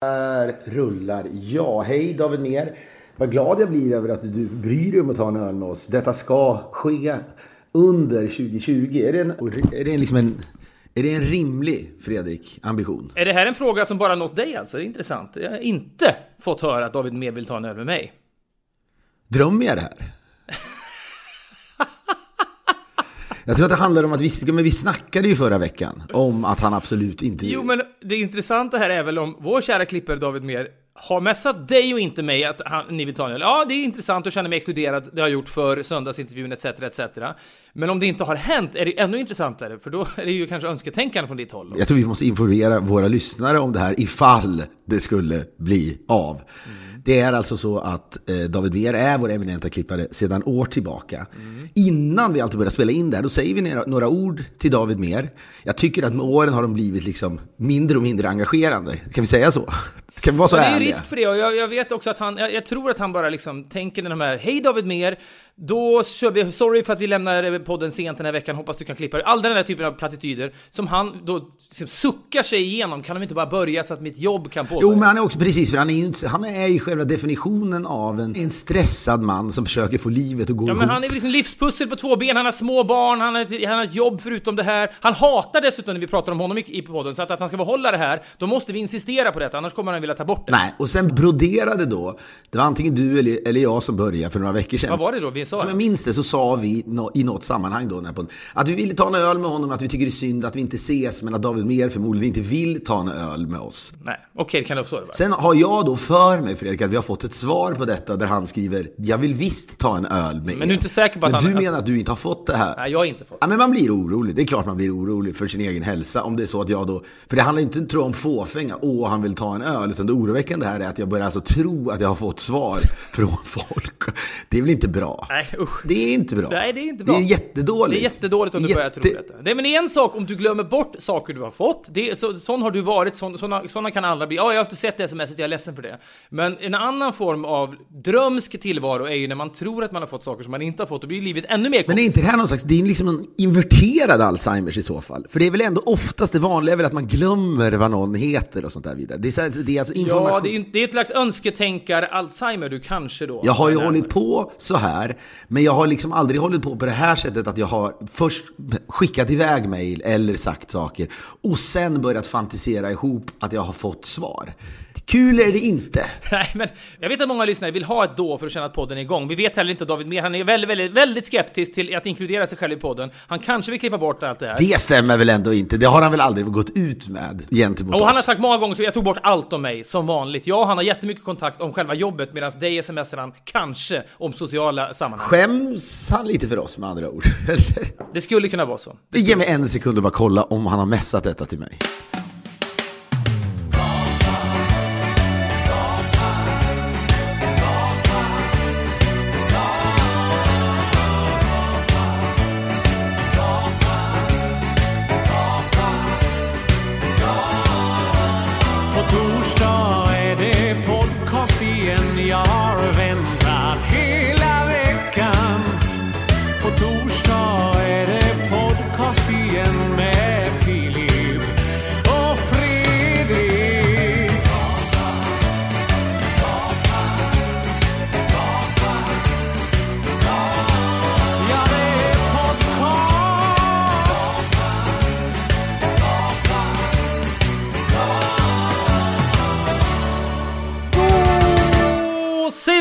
Där rullar jag. Hej David Mer. Vad glad jag blir över att du bryr dig om att ta en öl med oss. Detta ska ske under 2020. Är det en, är det liksom en, är det en rimlig, Fredrik, ambition? Är det här en fråga som bara nått dig alltså? Det är intressant. Jag har inte fått höra att David Mer vill ta en öl med mig. Drömmer jag det här? Jag tror att det handlar om att vi, men vi snackade ju förra veckan om att han absolut inte. Jo, men det intressanta här är väl om vår kära klippare David Mer har messat dig och inte mig att han, ni vill ta en öl. Ja, det är intressant och känner mig exkluderad. Det har jag gjort för söndagsintervjun etc. etc. Men om det inte har hänt är det ännu intressantare, för då är det ju kanske önsketänkande från ditt håll. Jag tror vi måste informera våra lyssnare om det här ifall det skulle bli av. Mm. Det är alltså så att eh, David Beer är vår eminenta klippare sedan år tillbaka. Mm. Innan vi alltid börjar spela in där, då säger vi några, några ord till David Mer. Jag tycker att med åren har de blivit liksom mindre och mindre engagerande. Kan vi säga så? Kan vi vara så ärliga? Det är risk för det och jag, jag vet också att han, jag, jag, tror att han bara liksom tänker den här, hej David Mer, då kör vi, sorry för att vi lämnar podden sent den här veckan, hoppas du kan klippa All den här typen av plattityder som han då liksom suckar sig igenom, kan de inte bara börja så att mitt jobb kan påbörjas? Jo, men han är också, precis, för han är ju, han är ju själva definitionen av en, en stressad man som försöker få livet att gå Ja, ihop. men han är liksom livspussel på två ben, han har små barn, han har, han har ett jobb förutom det här. Han hatar dessutom när vi pratar om honom i, i podden, så att, att han ska behålla det här, då måste vi insistera på detta, annars kommer han vilja ta bort det. Nej, och sen broderade då, det var antingen du eller, eller jag som började för några veckor sedan. Vad var det då vi sa? Som jag minns det så sa vi no, i något sammanhang då, på, att vi ville ta en öl med honom, att vi tycker det är synd att vi inte ses, men att David Mer förmodligen inte vill ta en öl med oss. Nej, okej, okay, det kan uppstå det? Sen har jag då för mig, Fredrik, att vi har fått ett svar på detta där han skriver Jag vill visst ta en öl med er. Men du är inte säker på att men han... du menar att du inte har fått det här? Nej, jag har inte fått det. Ja, men man blir orolig. Det är klart man blir orolig för sin egen hälsa. Om det är så att jag då... För det handlar inte tror jag, om fåfänga, åh, han vill ta en öl. Utan det oroväckande här är att jag börjar alltså tro att jag har fått svar från folk. Det är väl inte bra? Nej, usch. Det är inte bra. Nej, det är inte bra. Det är jättedåligt. Det är jättedåligt om du Jätte... börjar tro detta. Det är men en sak om du glömmer bort saker du har fått. Det, så, sån har du varit, sån, såna, såna kan alla bli. Ja, jag har inte sett det smset, jag är ledsen för det. Men en annan form av drömsk tillvaro är ju när man tror att man har fått saker som man inte har fått. Då blir livet ännu mer Men är inte det här någon slags, det är liksom en inverterad Alzheimers i så fall? För det är väl ändå oftast det vanliga väl att man glömmer vad någon heter och sånt där vidare. Det är, det är alltså information. Ja, det är, det är ett slags önsketänkar-Alzheimer du kanske då Jag har ju hållit på så här, men jag har liksom aldrig hållit på på det här sättet att jag har först skickat iväg mejl eller sagt saker och sen börjat fantisera ihop att jag har fått svar. Kul är det inte. Nej, men jag vet att många lyssnare vill ha ett då för att känna att podden är igång. Vi vet heller inte David Mer, han är väldigt, väldigt, väldigt skeptisk till att inkludera sig själv i podden. Han kanske vill klippa bort allt det här. Det stämmer väl ändå inte? Det har han väl aldrig gått ut med gentemot och oss? han har sagt många gånger, jag tog bort allt om mig, som vanligt. Ja, han har jättemycket kontakt om själva jobbet, medan dig smsar han kanske om sociala sammanhang. Skäms han lite för oss med andra ord? det skulle kunna vara så. Ge mig en sekund och bara kolla om han har messat detta till mig.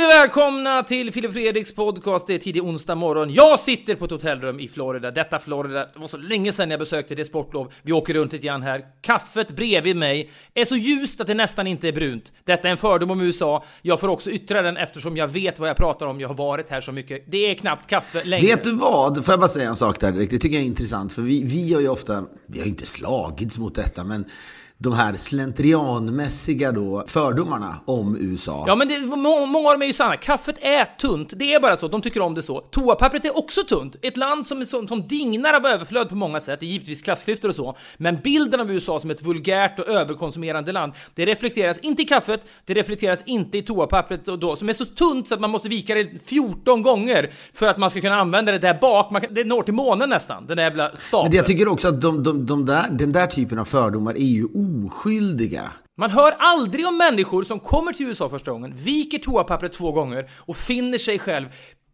Välkomna till Filip Fredriks podcast. Det är tidig onsdag morgon. Jag sitter på ett hotellrum i Florida. Detta Florida, det var så länge sedan jag besökte det sportlov. Vi åker runt lite grann här. Kaffet bredvid mig är så ljust att det nästan inte är brunt. Detta är en fördom om USA. Jag får också yttra den eftersom jag vet vad jag pratar om. Jag har varit här så mycket. Det är knappt kaffe längre. Vet du vad? Får jag bara säga en sak där direkt? Det tycker jag är intressant. För vi, vi har ju ofta, vi har inte slagits mot detta, men de här slentrianmässiga då fördomarna om USA. Ja, men det, många av dem är ju sanna. Kaffet är tunt. Det är bara så. De tycker om det så. Toapappret är också tunt. Ett land som, som, som dignar av överflöd på många sätt. Det är givetvis klassklyftor och så. Men bilden av USA som ett vulgärt och överkonsumerande land, det reflekteras inte i kaffet, det reflekteras inte i toapappret och då, som är så tunt så att man måste vika det 14 gånger för att man ska kunna använda det där bak. Man, det når till månen nästan, den där jävla stapeln. Men jag tycker också att de, de, de där, den där typen av fördomar är ju oskyldiga. Man hör aldrig om människor som kommer till USA första gången, viker toapappret två gånger och finner sig själv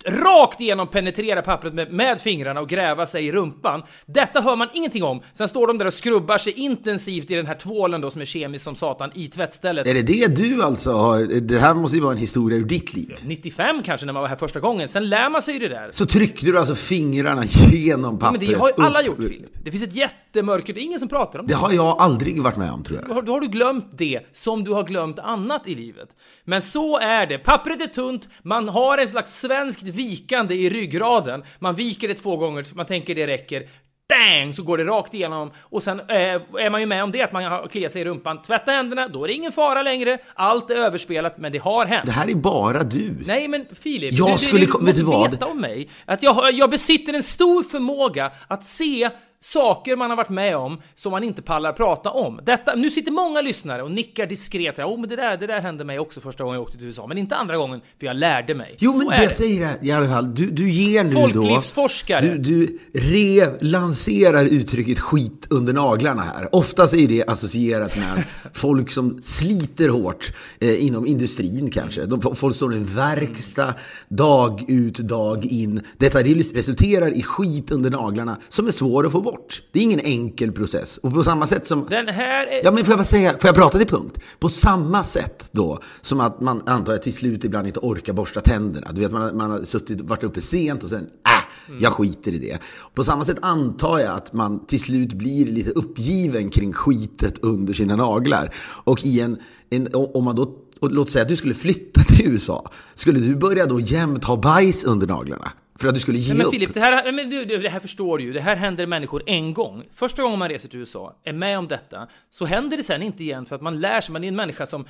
rakt igenom penetrera pappret med, med, fingrarna och gräva sig i rumpan. Detta hör man ingenting om. Sen står de där och skrubbar sig intensivt i den här tvålen då som är kemisk som satan i tvättstället. Är det det du alltså har? Det här måste ju vara en historia ur ditt liv. 95 kanske när man var här första gången. Sen lär man sig ju det där. Så tryckte du alltså fingrarna genom pappret? Ja, men det har ju alla gjort Filip. Det finns ett jättemörker, det är ingen som pratar om det. Det har jag aldrig varit med om tror jag. Då har, då har du glömt det som du har glömt annat i livet. Men så är det. Pappret är tunt, man har en slags svenskt vikande i ryggraden. Man viker det två gånger, man tänker det räcker. Dang! Så går det rakt igenom och sen eh, är man ju med om det att man kliar sig i rumpan. Tvätta händerna, då är det ingen fara längre. Allt är överspelat, men det har hänt. Det här är bara du. Nej, men Filip, jag du, skulle, du, du, du du vad? veta om mig att jag, jag besitter en stor förmåga att se saker man har varit med om som man inte pallar prata om. Detta, nu sitter många lyssnare och nickar diskret. Ja, oh, men det där, det där hände mig också första gången jag åkte till USA, men inte andra gången, för jag lärde mig. Jo, men det, det säger jag i alla fall. Du, du ger nu Folklivsforskare. då... Du, du relanserar uttrycket skit under naglarna här. Oftast är det associerat med folk som sliter hårt eh, inom industrin kanske. De, folk står i en verkstad dag ut, dag in. Detta resulterar i skit under naglarna som är svår att få bort. Det är ingen enkel process. Och på samma sätt som... Den här är... Ja, men får jag bara säga, får jag prata till punkt? På samma sätt då, som att man antar jag till slut ibland inte orkar borsta tänderna. Du vet, man, man har suttit, varit uppe sent och sen, äh, jag skiter i det. På samma sätt antar jag att man till slut blir lite uppgiven kring skitet under sina naglar. Och i en, en om man då och låt säga att du skulle flytta till USA. Skulle du börja då jämt ha bajs under naglarna? För att du skulle ge men upp? Filip, det här, men du, det här förstår du ju. Det här händer människor en gång. Första gången man reser till USA, är med om detta, så händer det sen inte igen för att man lär sig. Man är en människa som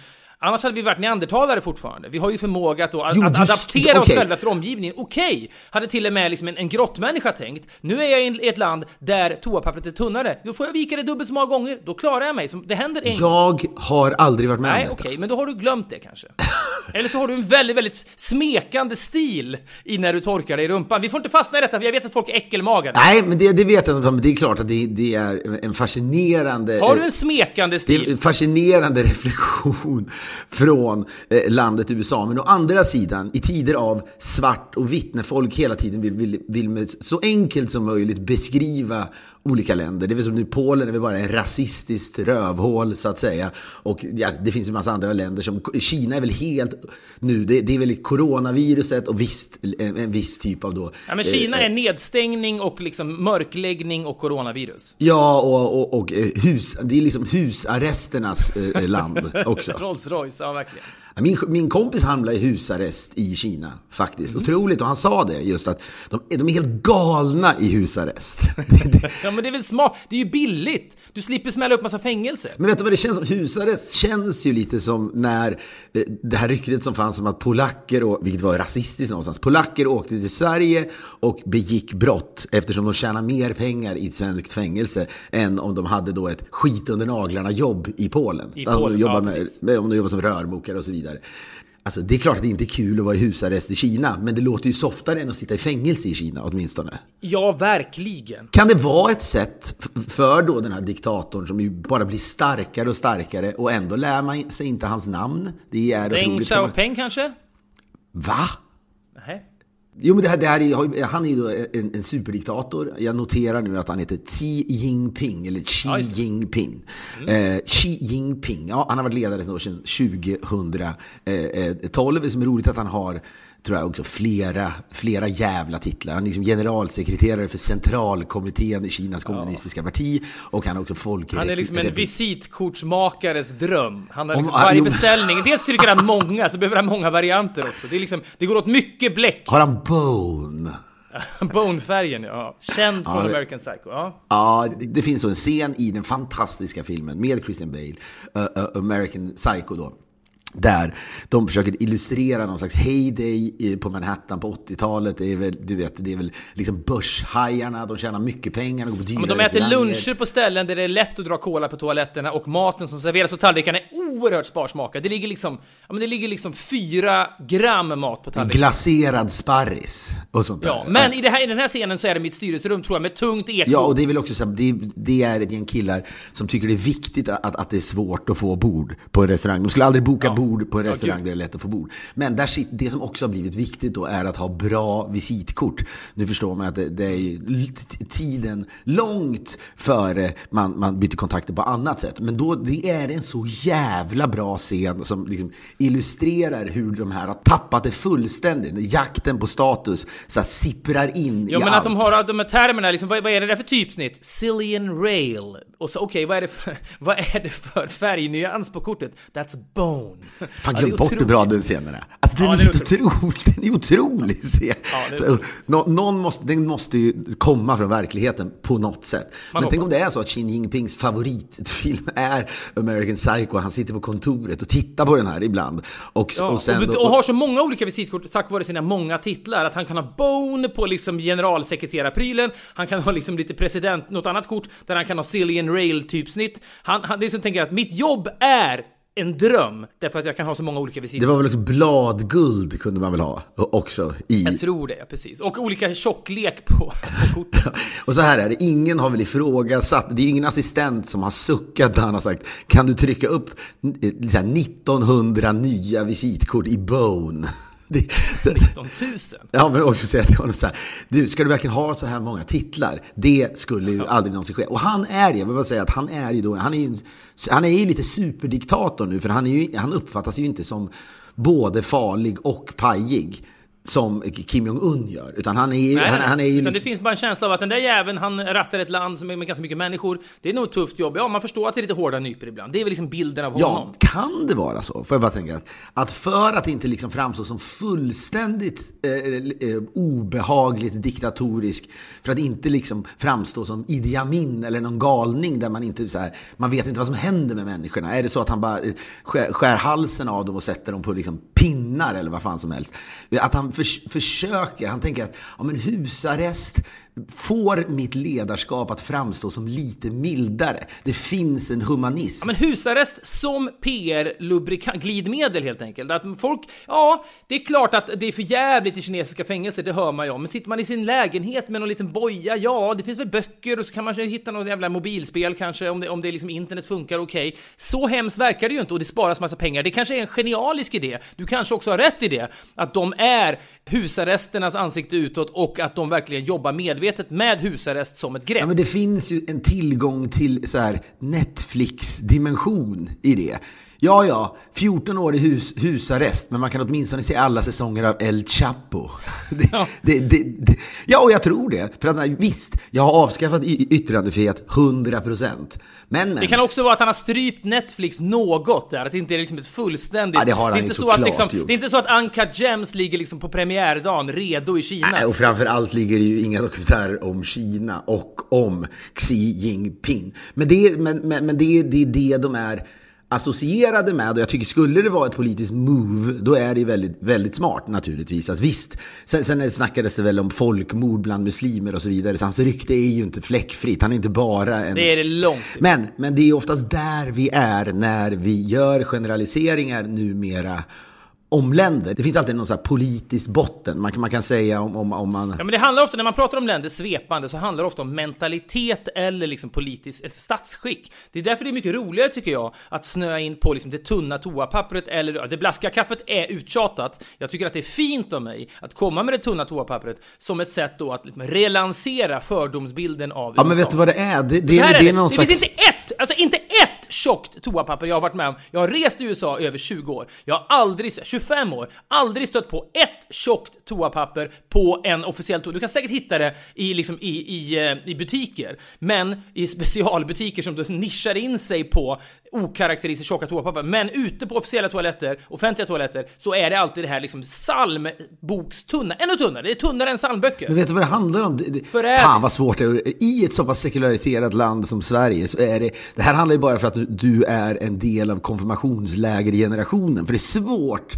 Annars hade vi varit neandertalare fortfarande. Vi har ju förmåga att, då, Jo, att adaptera oss okej. själva efter omgivningen. Okej, hade till och med liksom en, en grottmänniska tänkt. Nu är jag i ett land där toapappret är tunnare. Då får jag vika det dubbelt så många gånger. Då klarar jag mig. Det händer en. Jag har aldrig varit med Nej, om okej, detta. men då har du glömt det kanske. Eller så har du en väldigt, väldigt smekande stil i när du torkar dig i rumpan. Vi får inte fastna i detta, för jag vet att folk är äckelmagade. Nej, men det, det vet jag inte. Men det är klart att det, det är en fascinerande... Har du en smekande Det är stil? en fascinerande reflektion från eh, landet USA. Men å andra sidan, i tider av svart och vitt, när folk hela tiden vill, vill, vill med så enkelt som möjligt beskriva olika länder. Det är väl som nu Polen är väl bara en rasistiskt rövhål så att säga. Och ja, det finns en massa andra länder som Kina är väl helt nu, det, det är väl coronaviruset och visst, en, en viss typ av då. Ja, men Kina är nedstängning och liksom mörkläggning och coronavirus. Ja, och, och, och eh, hus, det är liksom husarresternas eh, land också. Rolls Royce, ja verkligen. Min, min kompis hamnade i husarrest i Kina faktiskt. Otroligt, och han sa det just att de, de är helt galna i husarrest. Ja men det är väl smart, det är ju billigt! Du slipper smälla upp massa fängelse. Men vet du vad det känns som? Husarrest känns ju lite som när eh, det här ryktet som fanns om att polacker, och, vilket var rasistiskt någonstans, polacker åkte till Sverige och begick brott eftersom de tjänar mer pengar i ett svenskt fängelse än om de hade då ett skit under naglarna jobb i Polen. I Om de Polen, jobbar ja, med, med, om de jobbar som rörmokare och så vidare. Alltså det är klart att det inte är kul att vara i husarrest i Kina, men det låter ju softare än att sitta i fängelse i Kina åtminstone. Ja, verkligen. Kan det vara ett sätt för då den här diktatorn som ju bara blir starkare och starkare och ändå lär man sig inte hans namn? Det är Deng otroligt. Xiaoping kanske? Va? Nej. Jo, men det här, det här är, han är ju då en, en superdiktator. Jag noterar nu att han heter Xi Jinping, eller Xi Ja, det. Jinping. Eh, Xi Jinping, ja, han har varit ledare sedan år sedan 2012. Som är roligt att han har tror jag också flera, flera jävla titlar. Han är liksom generalsekreterare för centralkommittén i Kinas kommunistiska parti och han är också folkre... Han är liksom en visitkortsmakares dröm. Han har Om- liksom varje jo. beställning. Dels trycker han många, så behöver han många varianter också. Det, är liksom, det går åt mycket bläck. Har han bone? Bone-färgen, ja. Känd från Ja, det- American Psycho. Ja. Ja, det- det finns en scen i den fantastiska filmen med Christian Bale, uh, uh, American Psycho då. Där de försöker illustrera någon slags heyday i- på Manhattan på 80-talet. Det är väl, du vet, det är väl liksom börshajarna, de tjänar mycket pengar, de går på dyra Men de äter luncher på ställen där det är lätt att dra cola på toaletterna och maten som serveras på tallrikarna är oerhört sparsmakad. Det ligger liksom, ja, men det ligger liksom fyra gram mat på tallriken. Glaserad sparris och sånt där. Ja, men i, det här, i den här scenen så är det mitt styrelserum tror jag med tungt eko. Ja, och det är väl också så här, det, det är ett gäng killar som tycker det är viktigt att, att det är svårt att få bord på en restaurang. De skulle aldrig boka Ja. bord på en Ja, restaurang gud. där det är lätt att få bord. Men där, det som också har blivit viktigt då är att ha bra visitkort. Nu förstår man att det, det är tiden långt före man, man byter kontakter på annat sätt. Men då det är en så jävla bra scen som liksom illustrerar hur de här har tappat det fullständigt. Jakten på status så här, sipprar in Ja i men allt. att de har de här termerna, liksom, vad, vad är det där för typsnitt? Cillian rail. Och så okej, vad, är det för, vad är det för färgnyans på kortet? That's bone. Fan, Ja, glöm bort hur bra den scenen är. Alltså den Ja, är det är otrolig. Den är otrolig scen. Ja, Så, nå- någon måste, den måste ju komma från verkligheten på något sätt. Men tänk om det är så att Xi Jinpings favoritfilm är American Psycho. Han sitter på kontoret och tittar på den här ibland. Och, Ja, och sen och, och har så många olika visitkort tack vare sina många titlar att han kan ha Bone på liksom generalsekreterarprylen, han kan ha liksom lite president, något annat kort där han kan ha Cillian Rail typsnitt. Han, han det är som tänker att mitt jobb är en dröm därför att jag kan ha så många olika det visitkort. var väl också bladguld kunde man väl ha också i Jag tror det, precis. Och olika tjocklek på, på korten. Och så här är det, ingen har väl ifrågasatt, det är ingen assistent som har suckat när han har sagt kan du trycka upp eh, så här, 1900 nya visitkort i Bone? Det, 19 000. Ja, men också säga till honom så här, du, ska du verkligen ha så här många titlar? Det skulle ju aldrig någonsin ske. Och han är det, jag vill bara säga att han är ju då, han är ju, han är ju lite superdiktator nu, för han, är ju, han uppfattas ju inte som både farlig och pajig. Som Kim Jong-Un gör. Utan han är. Nej, han, nej, han är ju utan det liksom- finns bara en känsla av att den där jäveln, han rattar ett land som är med ganska mycket människor. Det är nog ett tufft jobb. Ja, man förstår att det är lite hårda nypor ibland. Det är väl liksom bilden av honom. Ja, kan det vara så? Får jag bara tänka att, att för att inte liksom framstå som fullständigt eh, eh, obehagligt diktatorisk, för att inte liksom framstå som Idi Amin eller någon galning där man inte så här, man vet inte vad som händer med människorna. Är det så att han bara eh, skär, skär halsen av dem och sätter dem på liksom pinnar eller vad fan som helst? Att han för, försöker, han tänker att ja, men husarrest får mitt ledarskap att framstå som lite mildare. Det finns en humanism. Ja, men husarrest som PR-glidmedel helt enkelt. Att folk, ja, det är klart att det är för jävligt i kinesiska fängelser, det hör man ju om. Men sitter man i sin lägenhet med någon liten boja, ja, det finns väl böcker och så kan man hitta något jävla mobilspel kanske, om det, om det liksom internet funkar okej. Så hemskt verkar det ju inte och det sparas massa pengar. Det kanske är en genialisk idé. Du kanske också har rätt i det, att de är husarresternas ansikte utåt och att de verkligen jobbar medvetet med husarrest som ett grepp. Ja, men det finns ju en tillgång till så här Netflix-dimension i det. Ja, ja, 14 år i hus, husarrest, men man kan åtminstone se alla säsonger av El Chapo. Det, Ja. det, det, det, ja, och jag tror det. För att, visst, jag har avskaffat yttrandefrihet 100%. Men, men. Det kan också vara att han har strypt Netflix något där, att det inte är liksom ett fullständigt... Ja, det har han är ju inte så att såklart liksom, gjort. Det är inte så att Uncut Gems ligger liksom på premiärdagen redo i Kina. Nej, och framför allt ligger det ju inga dokumentärer om Kina och om Xi Jinping. Men det, men, men, men det, det är det de är associerade med och jag tycker skulle det vara ett politiskt move då är det ju väldigt, väldigt smart naturligtvis att visst sen, sen snackades det väl om folkmord bland muslimer och så vidare så hans rykte är ju inte fläckfritt han är inte bara en Det är det långt men, men det är oftast där vi är när vi gör generaliseringar numera om länder. Det finns alltid någon sån här politisk botten. Man kan, man kan säga om, om, om man... Ja, men det handlar ofta, när man pratar om länder svepande, så handlar det ofta om mentalitet eller liksom politiskt eh, statsskick. Det är därför det är mycket roligare, tycker jag, att snöa in på liksom det tunna toapappret eller ja, det blaskiga kaffet är uttjatat. Jag tycker att det är fint av mig att komma med det tunna toapappret som ett sätt då att liksom relansera fördomsbilden av Ja, USA. men vet du vad det är? Det, det, det, är är det. någon det slags... finns inte ett, alltså inte ett tjockt toapapper jag har varit med om. Jag har rest i USA i över 20 år. Jag har aldrig, 25 år, aldrig stött på ett tjockt toapapper på en officiell toa. Du kan säkert hitta det i, liksom, i, i, eh, i butiker, men i specialbutiker som då nischar in sig på okaraktäristiskt tjocka toapapper. Men ute på officiella toaletter, offentliga toaletter, så är det alltid det här liksom psalmbokstunnare, ännu tunnare. Det är tunnare än psalmböcker. Men vet du vad det handlar om? Det, det, Förädling. fan vad svårt det är. I ett så pass sekulariserat land som Sverige så är det... Det här handlar ju bara för att du- är en del av konfirmationslägergenerationen. För det är svårt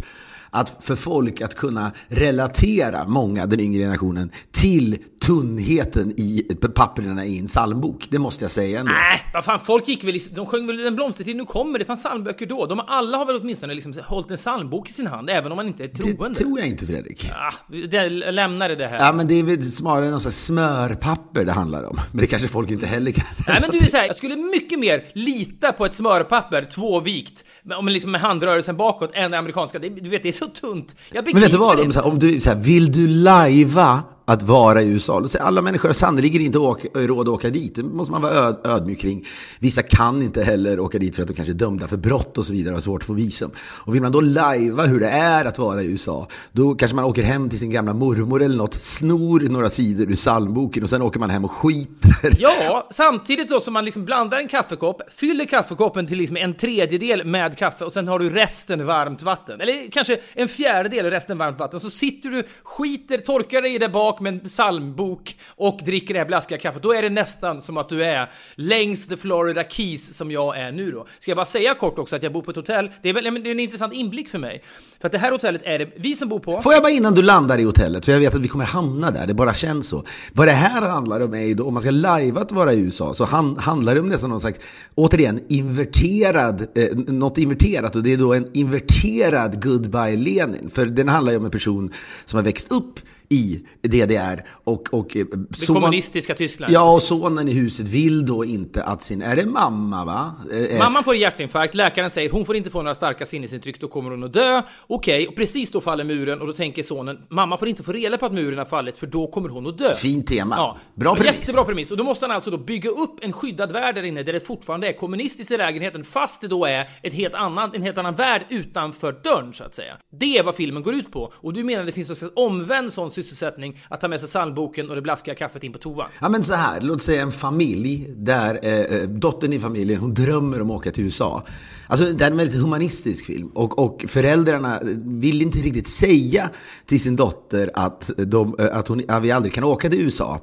att för folk att kunna relatera, många, den yngre generationen, till tunnheten i papperna i en psalmbok. Det måste jag säga ändå. Nej, vad fan, folk gick väl, i- de sjöng väl En blomstertid nu kommer, det fanns psalmböcker då. De alla har väl åtminstone liksom hållit en psalmbok i sin hand, även om man inte är Det troende. tror jag inte Fredrik. Ah, det, lämnar det här. Ja, men det är väl snarare slags smörpapper det handlar om. Men det kanske folk inte heller kan. Nej men du är så här, jag skulle mycket mer lita på ett smörpapper, tvåvikt, om liksom med handrörelsen bakåt, än det amerikanska. Det, du vet, det är så tunt. Jag Men vet du vad? Om, så här, om du, så här, vill du lajva att vara i USA? Låt säga, alla människor har sannerligen inte åka, råd att åka dit. Det måste man vara öd, ödmjuk kring. Vissa kan inte heller åka dit för att de kanske är dömda för brott och så vidare och har svårt att få visum. Och vill man då lajva hur det är att vara i USA, då kanske man åker hem till sin gamla mormor eller något, snor några sidor ur psalmboken och sen åker man hem och skiter. Ja, samtidigt då som man liksom blandar en kaffekopp, fyller kaffekoppen till liksom en tredjedel med kaffe och sen har du resten varmt vatten. Eller kanske en fjärdedel resten varmt vatten. Så sitter du, skiter, torkar dig där bak med en psalmbok och dricker det här blaskiga kaffet. Då är det nästan som att du är längs the Florida Keys som jag är nu då. Ska jag bara säga kort också att jag bor på ett hotell. Det är, väl, det är en intressant inblick för mig. För att det här hotellet är det vi som bor på. Får jag bara innan du landar i hotellet, för jag vet att vi kommer hamna där, det bara känns så. Vad det här handlar om är ju då, om man ska lajva att vara i USA, så han, handlar det om nästan någon slags, återigen, inverterad, eh, något inverterat. Och det är då en inverterad Goodbye Lenin. För den handlar ju om en person som har växt upp i DDR och, och eh, Det kommunistiska Tyskland. Ja, och sonen i huset vill då inte att sin, är det mamma va? Eh, eh, Mamman får hjärtinfarkt, läkaren säger hon får inte få några starka sinnesintryck, då kommer hon att dö. Okej, och precis då faller muren och då tänker sonen, mamma får inte få reda på att muren har fallit för då kommer hon att dö. Fint tema. Ja, Bra premiss. Jättebra premiss. Och då måste han alltså då bygga upp en skyddad värld där inne där det fortfarande är kommunistiskt i lägenheten fast det då är ett helt annan, en helt annan värld utanför dörren så att säga. Det är vad filmen går ut på. Och du menar det finns en omvänd sån sysselsättning att ta med sig psalmboken och det blaskiga kaffet in på toa. Ja men så här, låt säga en familj där eh, eh dottern i familjen, hon drömmer om att åka till USA. Alltså det är en väldigt humanistisk film och, och föräldrarna vill inte riktigt säga till sin dotter att, de, eh, att, hon, att vi aldrig kan åka till USA.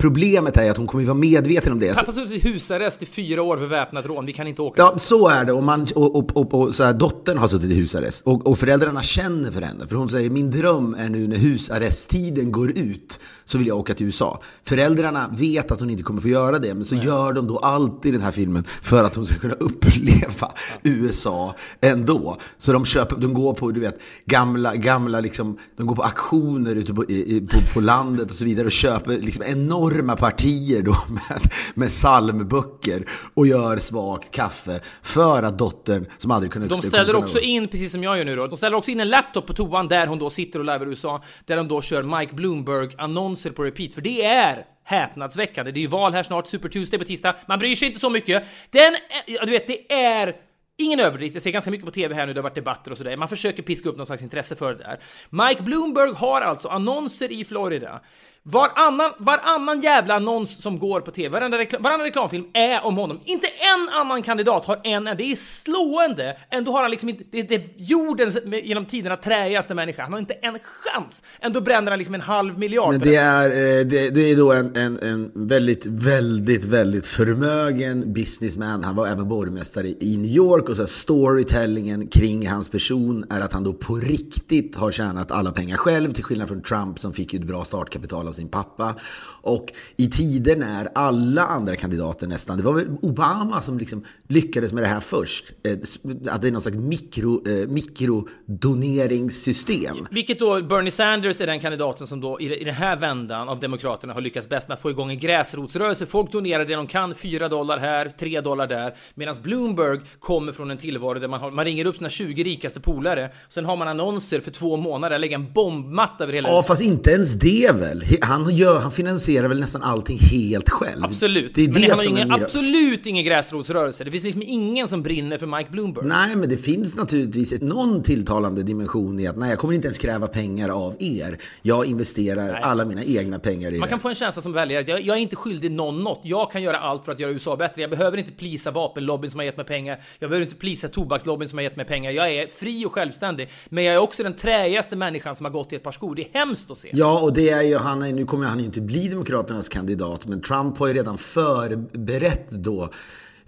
Problemet är att hon kommer ju vara medveten om det. Pappa suttit i husarrest i fyra år för väpnat rån, vi kan inte åka. Ja, så är det. Och, man, och, och, och, och så här, dottern har suttit i husarrest. Och, och föräldrarna känner för henne. För hon säger, min dröm är nu när husarresttiden går ut, så vill jag åka till USA. Föräldrarna vet att hon inte kommer få göra det, men så gör de då alltid den här filmen för att hon ska kunna uppleva USA ändå. Så de köper, de går på, du vet, gamla, gamla liksom, de går på auktioner ute på, i, på, på landet och så vidare och köper liksom enorma partier då med, med psalmböcker och gör svagt kaffe för att dottern som aldrig kunde De ställer kunna- också in, precis som jag gör nu då, de ställer också in en laptop på toan där hon då sitter och i USA, där de då kör Mike Bloomberg-annonser på repeat, för det är häpnadsväckande. Det är ju val här snart, Super Tuesday på tisdag, man bryr sig inte så mycket. Den, är, ja, du vet, det är Ingen överdrift, jag ser ganska mycket på TV här nu, det har varit debatter och sådär. Man försöker piska upp någon slags intresse för det där. Mike Bloomberg har alltså annonser i Florida. Varannan, varannan jävla annons som går på TV, varenda reklam, varannan reklamfilm är om honom. Inte en annan kandidat har en. Det är slående. Ändå har han liksom inte, det, är jordens genom tiderna träigaste människa. Han har inte en chans. Ändå bränner han liksom en halv miljard Men det är, eh, det, det är då en, en, en väldigt, väldigt, väldigt förmögen businessman. Han var även borgmästare i New York och så storytellingen kring hans person är att han då på riktigt har tjänat alla pengar själv till skillnad från Trump som fick ju ett bra startkapital av sin pappa. Och i tider när alla andra kandidater nästan, det var väl Obama som liksom lyckades med det här först. Eh, Att det är någon slags mikro, eh, mikrodoneringssystem. Vilket då Bernie Sanders är den kandidaten som då i i den här vändan av Demokraterna har lyckats bäst med att få igång en gräsrotsrörelse. Folk donerar det de kan, 4 dollar här, 3 dollar där. Medan Bloomberg kommer från en tillvaro där man, har, man ringer upp sina 20 rikaste polare. Sen har man annonser för två månader, lägger en bombmatta över hela Ja, huset. fast inte ens det väl. Han, gör, han finansierar väl nästan allting helt själv. Absolut. Det är men det han har ingen, absolut ingen gräsrotsrörelse. Det finns liksom ingen som brinner för Mike Bloomberg. Nej, men det finns naturligtvis ett, någon tilltalande dimension i att nej, jag kommer inte ens kräva pengar av er. Jag investerar alla mina egna pengar i Man det. kan få en känsla som väljare att jag, jag är inte skyldig någon något. Jag kan göra allt för att göra USA bättre. Jag behöver inte plisa vapenlobbyn som har gett mig pengar. Jag behöver inte plisa tobakslobbyn som har gett mig pengar. Jag är fri och självständig. Men jag är också den träigaste människan som har gått i ett par skor. Det är hemskt att se. Ja, och det är ju, han nu kommer han ju inte bli Demokraternas kandidat, men Trump har ju redan förberett då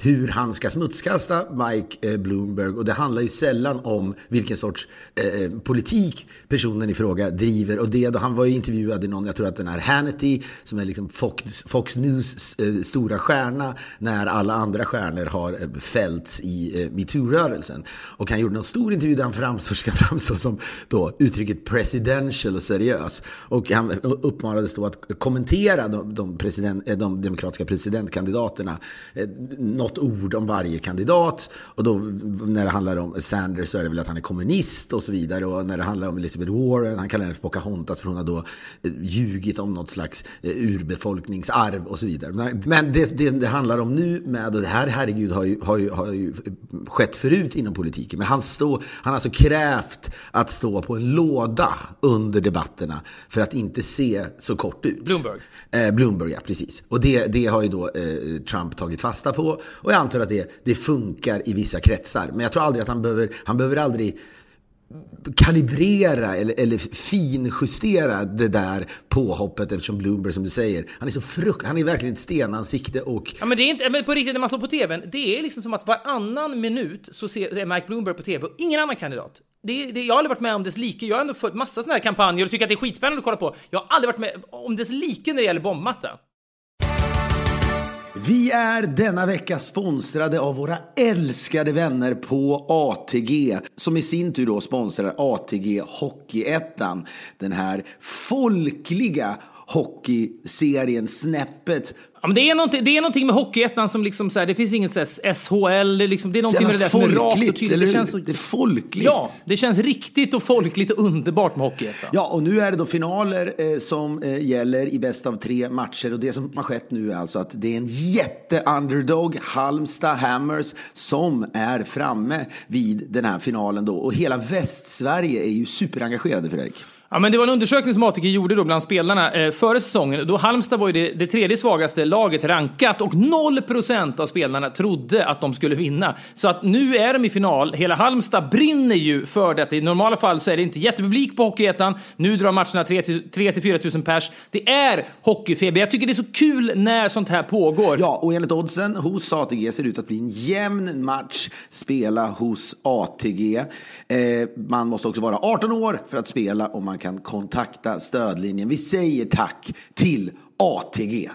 hur han ska smutskasta Mike eh, Bloomberg. Och det handlar ju sällan om vilken sorts eh, eh, politik personen i fråga driver. Och det, då han var ju intervjuad i någon, jag tror att den är Hannity, som är liksom Fox, Fox News eh, stora stjärna, när alla andra stjärnor har eh, fällts i eh, metoo-rörelsen. Och han gjorde någon stor intervju där han framstår, ska framstå som då uttrycket presidential och seriös. Och han uppmanades då att kommentera de, de, president, de demokratiska presidentkandidaterna. Eh, något ord om varje kandidat. Och då när det handlar om Sanders så är det väl att han är kommunist och så vidare. Och när det handlar om Elizabeth Warren, han kallar henne för Pocahontas för hon har då eh, ljugit om något slags urbefolkningsarv och så vidare. Men det, det, det handlar om nu med, och det här herregud har ju, har ju, har ju skett förut inom politiken. Men han, stå, han har alltså krävt att stå på en låda under debatterna för att inte se så kort ut. Bloomberg. Eh, Bloomberg, ja precis. Och det, det har ju då eh, Trump tagit fasta på. Och jag antar att det, det funkar i vissa kretsar. Men jag tror aldrig att han behöver, han behöver aldrig kalibrera eller, eller finjustera det där påhoppet eftersom Bloomberg som du säger, han är så frukt, han är verkligen ett stenansikte och... Ja men det är inte, men på riktigt när man slår på tvn, det är liksom som att varannan minut så ser, är Mike Bloomberg på tv och ingen annan kandidat. Det, det, jag har aldrig varit med om dess like. Jag har ändå fått massa sådana här kampanjer och tycker att det är skitspännande att kolla på. Jag har aldrig varit med om dess like när det gäller bombmatta. Vi är denna vecka sponsrade av våra älskade vänner på ATG som i sin tur då sponsrar ATG Hockeyettan. Den här folkliga hockeyserien snäppet Ja, men det, är någonting, det är någonting med Hockeyettan som liksom så här, det finns inget så här, SHL, det är, liksom, det är någonting med det där som är rakt och tydligt. Det, känns så, det är folkligt. Ja, det känns riktigt och folkligt och underbart med Hockeyettan. Ja, och nu är det då finaler eh, som eh, gäller i bäst av tre matcher och det som har skett nu är alltså att det är en jätte-underdog, Halmstad Hammers, som är framme vid den här finalen då och hela Västsverige är ju superengagerade Fredrik. Ja, men det var en undersökning som ATG gjorde då bland spelarna eh, före säsongen. Då Halmstad var ju det, det tredje svagaste laget rankat och 0% av spelarna trodde att de skulle vinna. Så att nu är de i final. Hela Halmstad brinner ju för detta. I normala fall så är det inte jättepublik på Hockeyettan. Nu drar matcherna 3-4 000 pers. Det är hockeyfeber. Jag tycker det är så kul när sånt här pågår. Ja, och enligt oddsen hos ATG ser det ut att bli en jämn match spela hos ATG. Eh, man måste också vara 18 år för att spela och man kan kontakta stödlinjen. Vi säger tack till ATG.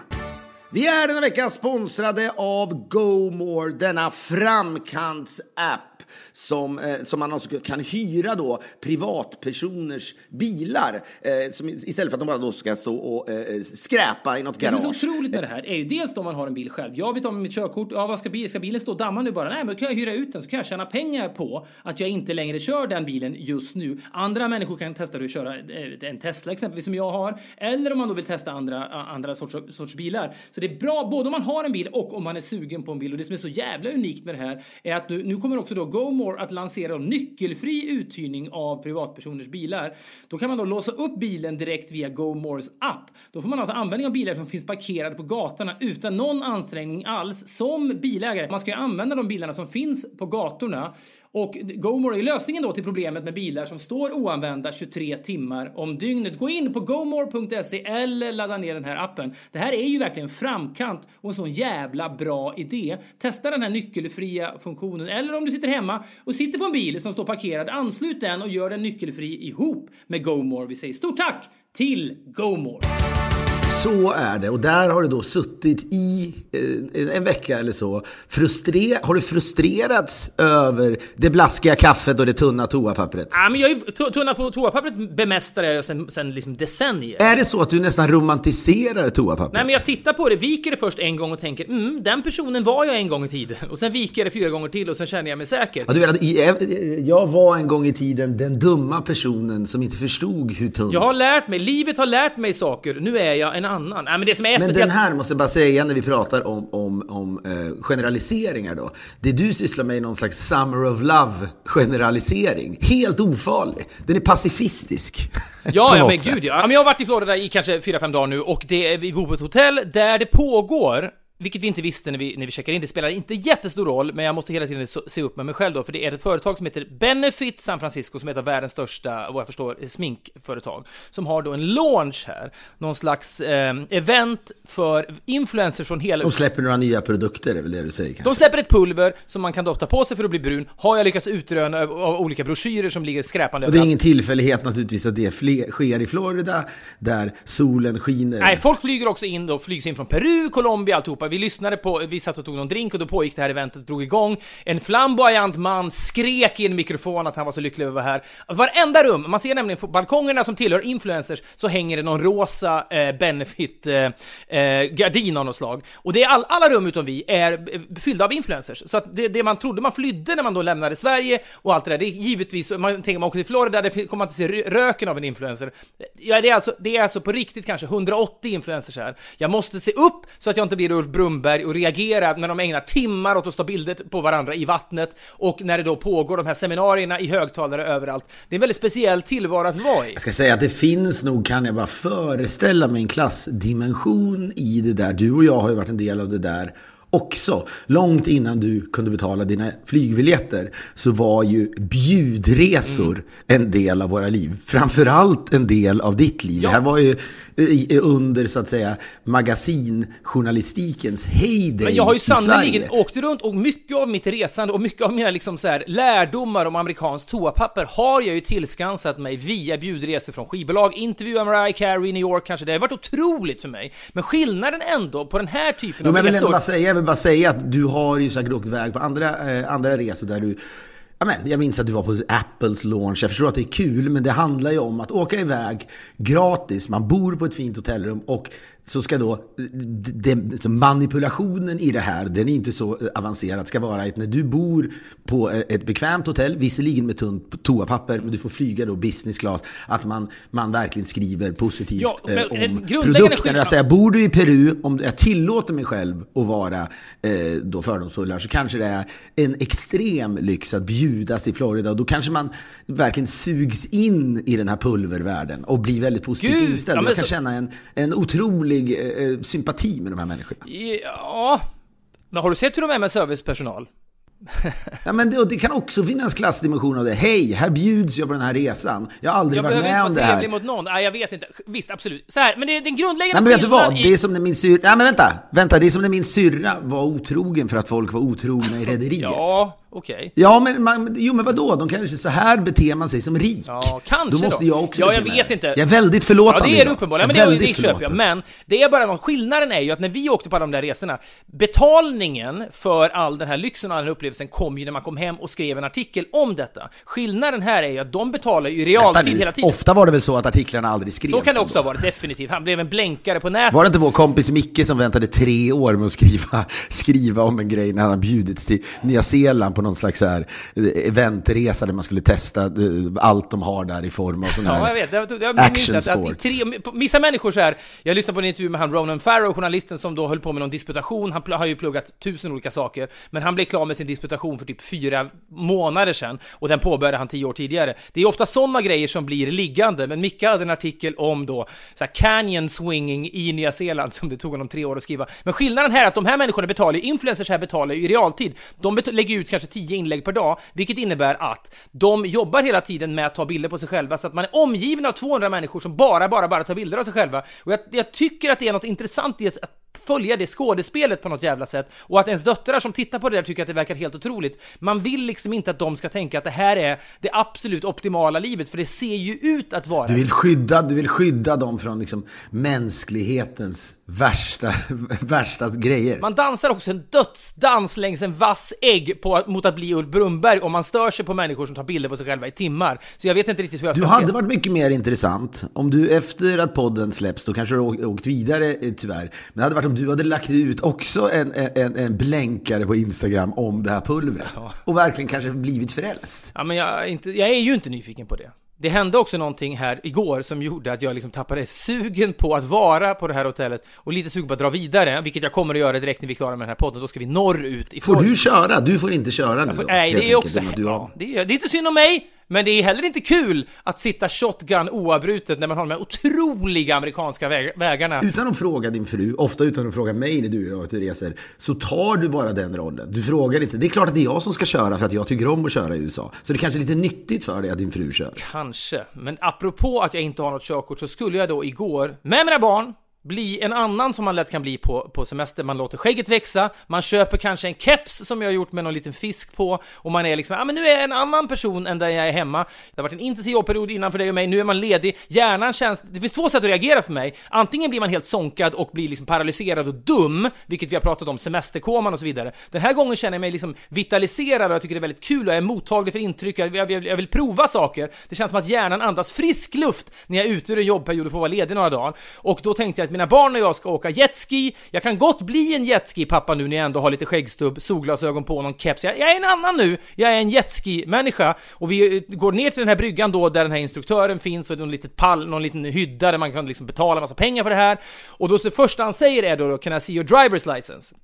Vi är denna vecka sponsrade av GoMore, denna framkants-app som, eh, som man också kan hyra då privatpersoners bilar eh, som, istället för att de bara då ska stå och eh, skräpa i något garage. Det som är så otroligt med det här är ju dels om man har en bil själv. Jag vet om mitt körkort. Ja, vad ska, bilen, ska bilen stå och damma nu bara? Nej, men då kan jag hyra ut den så kan jag tjäna pengar på att jag inte längre kör den bilen just nu. Andra människor kan testa att köra eh, en Tesla exempelvis som jag har. Eller om man då vill testa andra, andra sorts, sorts bilar. Så det är bra både om man har en bil och om man är sugen på en bil. Och det som är så jävla unikt med det här är att nu, nu kommer också då GoMore att lansera nyckelfri uthyrning av privatpersoners bilar. Då kan man då låsa upp bilen direkt via GoMores app. Då får man alltså användning av bilar som finns parkerade på gatorna utan någon ansträngning alls som bilägare. Man ska ju använda de bilarna som finns på gatorna och GoMore är lösningen då till problemet med bilar som står oanvända 23 timmar om dygnet. Gå in på gomore.se eller ladda ner den här appen. Det här är ju verkligen framkant och en sån jävla bra idé. Testa den här nyckelfria funktionen eller om du sitter hemma och sitter på en bil som står parkerad, anslut den och gör den nyckelfri ihop med GoMore. Vi säger stort tack till GoMore! Så är det. Och där har du då suttit i eh, en vecka eller så. Frustre har du frustrerats över det blaskiga kaffet och det tunna toapappret? Ja, men jag är, tunna på toapappret bemästrar jag sen, sen liksom decennier. Är det så att du nästan romantiserar toapappret? Nej, men jag tittar på det, viker det först en gång och tänker mm, den personen var jag en gång i tiden. Och sen viker jag det fyra gånger till och sen känner jag mig säker. Ja, du vet, jag var en gång i tiden den dumma personen som inte förstod hur tunt... Jag har lärt mig, livet har lärt mig saker. Nu är jag en annan. Nej, men det som är men speciellt... den här måste jag bara säga när vi pratar om, om, om eh, generaliseringar då. Det du sysslar med är någon slags summer of love generalisering. Helt ofarlig. Den är pacifistisk. Ja, ja men sätt. gud ja. Men jag har varit i Florida i kanske 4-5 dagar nu och det är, vi bor på ett hotell där det pågår vilket vi inte visste när vi, när vi checkade in, det spelar inte jättestor roll, men jag måste hela tiden se upp med mig själv då, för det är ett företag som heter Benefit San Francisco, som är ett av världens största, vad jag förstår, sminkföretag, som har då en launch här, någon slags eh, event för influencers från hela... De släpper några nya produkter, är väl det du säger kanske? De släpper ett pulver som man kan ta på sig för att bli brun, har jag lyckats utröna av, av olika broschyrer som ligger skräpande Och det är ingen tillfällighet naturligtvis att det sker i Florida, där solen skiner. Nej, folk flyger också in då, flygs in från Peru, Colombia, alltihopa. Vi lyssnade på, vi satt och tog någon drink och då pågick det här eventet, drog igång. En flamboyant man skrek i en mikrofon att han var så lycklig över att vara här. Alltså, varenda rum, man ser nämligen på balkongerna som tillhör influencers, så hänger det någon rosa eh, benefit eh, eh, gardin av något slag. Och det är all, alla rum utom vi är eh, fyllda av influencers. Så att det, det man trodde man flydde när man då lämnade Sverige och allt det där, det är givetvis, man tänker man åker till Florida, där kommer man inte se röken av en influencer. Ja, det är alltså, det är alltså på riktigt kanske 180 influencers här. Jag måste se upp så att jag inte blir Ulf Brumberg och reagera när de ägnar timmar åt att ta bilder på varandra i vattnet och när det då pågår de här seminarierna i högtalare överallt. Det är en väldigt speciell tillvaro att vara i. Jag ska säga att det finns nog, kan jag bara föreställa mig, en klassdimension i det där. Du och jag har ju varit en del av det där också. Långt innan du kunde betala dina flygbiljetter så var ju bjudresor mm. en del av våra liv. Framförallt en del av ditt liv. Ja. Det här var ju under så att säga magasinjournalistikens heyday Men jag har ju sannerligen åkt runt och mycket av mitt resande och mycket av mina liksom så här lärdomar om amerikanskt toapapper har jag ju tillskansat mig via bjudresor från skivbolag, intervjuer Mariah Carey i New York kanske. Det har varit otroligt för mig. Men skillnaden ändå på den här typen jo, av men resor... Jag vill, bara säga, jag vill bara säga att du har ju säkert åkt iväg på andra, eh, andra resor där du Amen, jag minns att du var på Apples launch. Jag förstår att det är kul, men det handlar ju om att åka iväg gratis. Man bor på ett fint hotellrum och så ska då det, manipulationen i det här, den är inte så avancerad, ska vara att när du bor på ett bekvämt hotell, visserligen med tunt toapapper, men du får flyga då business class, att man, man verkligen skriver positivt ja, men, eh, om produkten. Jag säger, bor du i Peru, om jag tillåter mig själv att vara eh, då fördomsfull så kanske det är en extrem lyx att bjudas till Florida och då kanske man verkligen sugs in i den här pulvervärlden och blir väldigt positivt Gud, inställd. Ja, jag kan så... känna en, en otrolig otrolig eh, sympati med de här människorna. Ja, men har du sett hur de är med servicepersonal? ja, men det, det, kan också finnas klassdimension av det. Hej, här bjuds jag på den här resan. Jag har aldrig jag varit med om det här. Jag behöver inte vara mot någon. Nej, jag vet inte. Visst, absolut. Så här, men det är den grundläggande Nej, men vet du vad? I... Det är som när min syrra... Nej, men vänta. Vänta, det är som när min syrra var otrogen för att folk var otrogna i rederiet. ja, okej. Okay. Ja, men, man, jo, men vadå? De kanske så här beter man sig som rik. Ja, kanske då. måste jag också Ja, jag vet inte. Jag är väldigt förlåtande. Ja, det är det uppenbarligen. Men det, det köper jag. Men det är bara någon skillnaden är ju att när vi åkte på alla de där resorna, betalningen för all den här lyxen och all den här upplevelsen kom ju när man kom hem och skrev en artikel om detta. Skillnaden här är ju att de betalar ju i realtid hela tiden. Ofta var det väl så att artiklarna aldrig skrevs? Så kan det också ha varit, definitivt. Han blev en blänkare på nätet. Var det inte vår kompis Micke som väntade tre år med att skriva, skriva om en grej när han bjudits till Nya Zeeland på någon slags här eventresa där man skulle testa eh, allt de har där i form av sån här ja, jag vet. Jag, jag, action att, att tre, Vissa människor så här, jag lyssnade på en intervju med han Ronan Farrow, journalisten som då höll på med någon disputation. Han har ju pluggat tusen olika saker, men han blev klar med sin disputation för typ fyra månader sedan och den påbörjade han tio år tidigare. Det är ofta sådana grejer som blir liggande, men Micke hade en artikel om då så här, canyon swinging i Nya Zeeland som det tog honom tre år att skriva. Men skillnaden här är att de här människorna betalar ju, influencers här betalar ju i realtid. De lägger ut kanske 10 inlägg per dag, vilket innebär att de jobbar hela tiden med att ta bilder på sig själva så att man är omgiven av 200 människor som bara, bara, bara tar bilder av sig själva. Och jag, jag tycker att det är något intressant i att följa det skådespelet på något jävla sätt och att ens döttrar som tittar på det där tycker att det verkar helt otroligt. Man vill liksom inte att de ska tänka att det här är det absolut optimala livet, för det ser ju ut att vara Du vill skydda, du vill skydda dem från liksom mänsklighetens värsta, värsta grejer. Man dansar också en dödsdans längs en vass ägg på, mot att bli Ulf Brumberg och man stör sig på människor som tar bilder på sig själva i timmar. Så jag vet inte riktigt hur jag ska Du hade varit mycket mer intressant om du efter att podden släpps, då kanske du har åkt vidare eh, tyvärr, men det hade varit om du hade lagt ut också en, en, en blänkare på Instagram om det här pulvret. Ja. Och verkligen kanske blivit frälst. Ja, men jag inte, jag är ju inte nyfiken på det. Det hände också någonting här igår som gjorde att jag liksom tappade sugen på att vara på det här hotellet och lite sugen på att dra vidare, vilket jag kommer att göra direkt när vi är klara med den här podden. Då ska vi norrut Får du köra? Du får inte köra nu får, då, Nej, det är också... Ja, det, är, det är inte synd om mig, Men det är heller inte kul att sitta shotgun oavbrutet när man har de här otroliga amerikanska väg vägarna. Utan att fråga din fru, ofta utan att fråga mig när du och jag reser, så tar du bara den rollen. Du frågar inte. Det är klart att det är jag som ska köra för att jag tycker om att köra i USA. Så det är kanske är lite nyttigt för dig att din fru kör. Kanske. Men apropå att jag inte har något körkort så skulle jag då igår med mina barn bli en annan som man lätt kan bli på, på semester. Man låter skägget växa, man köper kanske en keps som jag har gjort med någon liten fisk på och man är liksom, ja ah, men nu är jag en annan person än där jag är hemma. Det har varit en intensiv jobbperiod innan för dig och mig, nu är man ledig. Hjärnan känns, det finns två sätt att reagera för mig. Antingen blir man helt sonkad och blir liksom paralyserad och dum, vilket vi har pratat om, semesterkoman och så vidare. Den här gången känner jag mig liksom vitaliserad och jag tycker det är väldigt kul och jag är mottaglig för intryck, jag, jag, jag vill prova saker. Det känns som att hjärnan andas frisk luft när jag är ute ur en jobbperiod och får vara ledig några dagar. Och då tänkte jag att mina barn och jag ska åka jetski. Jag kan gott bli en jetski-pappa nu när jag ändå har lite skäggstubb, solglasögon på, någon keps. Jag, jag är en annan nu. Jag är en jetski-människa och vi eh, går ner till den här bryggan då där den här instruktören finns och någon litet pall, någon liten hydda där man kan liksom betala massa pengar för det här. Och då det första han säger är då “Can I see your driver's license?”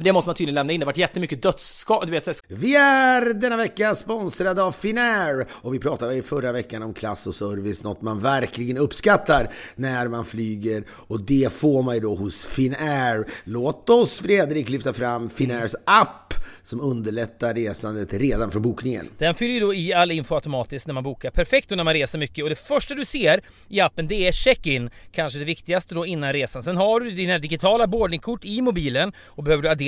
Det måste man tydligen lämna in, det har varit jättemycket dödsskador, du vet så Vi är denna vecka sponsrade av Finnair och vi pratade i förra veckan om klass och service, något man verkligen uppskattar när man flyger och det får man ju då hos Finnair. Låt oss Fredrik lyfta fram Finnairs app som underlättar resandet redan från bokningen. Den fyller ju då i all info automatiskt när man bokar. Perfekt när man reser mycket och det första du ser i appen det är check-in, kanske det viktigaste då innan resan. Sen har du dina digitala boardingkort i mobilen och behöver du addera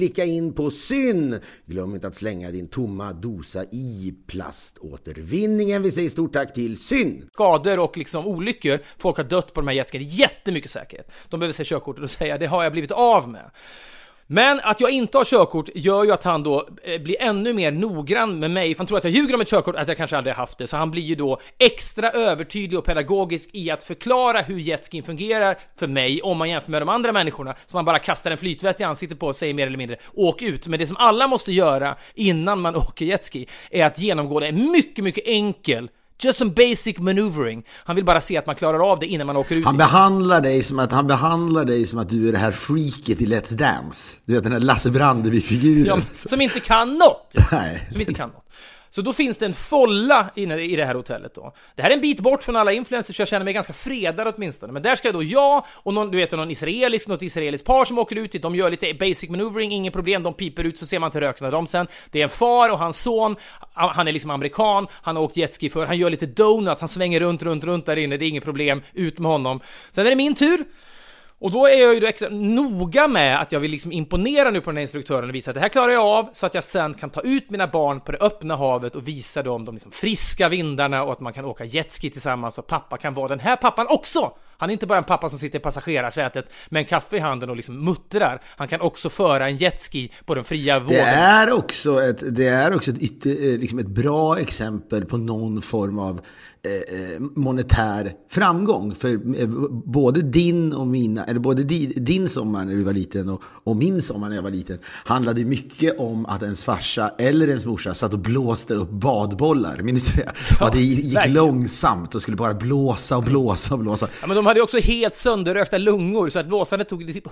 klicka in på syn. Glöm inte att slänga din tomma dosa i plaståtervinningen. Vi säger stort tack till syn. Skador och liksom olyckor. Folk har dött på de här jetskarna, jättemycket säkerhet. De behöver se körkortet och säga det har jag blivit av med. Men att jag inte har körkort gör ju att han då eh, blir ännu mer noggrann med mig, för han tror att jag ljuger om ett körkort, att jag kanske aldrig haft det, så han blir ju då extra övertydlig och pedagogisk i att förklara hur jetskin fungerar för mig om man jämför med de andra människorna, som man bara kastar en flytväst i ansiktet på och säger mer eller mindre. Åk ut. Men det som alla måste göra innan man åker jetski är att genomgå det mycket, mycket enkel Just some basic maneuvering. Han vill bara se att man klarar av det innan man åker ut. Han behandlar dig som att, han behandlar dig som att du är det här freaket i Let's Dance. Du vet den här Lasse Brandeby-figuren. Ja, som inte kan något. Nej. Som inte kan något. Så då finns det en folla inne i det här hotellet då. Det här är en bit bort från alla influencers, så jag känner mig ganska fredad åtminstone. Men där ska då jag och någon, du vet, någon israelisk, något israeliskt par som åker ut dit, de gör lite basic maneuvering, inget problem, de piper ut så ser man inte röken av dem sen. Det är en far och hans son, ah, han är liksom amerikan, han har åkt jetski för, han gör lite donut, han svänger runt, runt, runt där inne, det är inget problem, ut med honom. Sen är det min tur. Och då är jag ju då extra noga med att jag vill liksom imponera nu på den här instruktören och visa att det här klarar jag av så att jag sen kan ta ut mina barn på det öppna havet och visa dem de liksom friska vindarna och att man kan åka jetski tillsammans och pappa kan vara den här pappan också! Han är inte bara en pappa som sitter i passagerarsätet med en kaffe i handen och liksom muttrar. Han kan också föra en jetski på den fria vågen. Det är också ett, det är också ett, ytter, eh, liksom ett bra exempel på någon form av monetär framgång. För eh, både din och mina, eller både din sommar när du var liten och, och min sommar när jag var liten handlade mycket om att ens farsa eller ens morsa satt och blåste upp badbollar. Minns du det? Ja, det gick verkligen. långsamt och skulle bara blåsa och blåsa och blåsa. Ja, men de hade också helt sönderrökta lungor så att blåsandet tog typ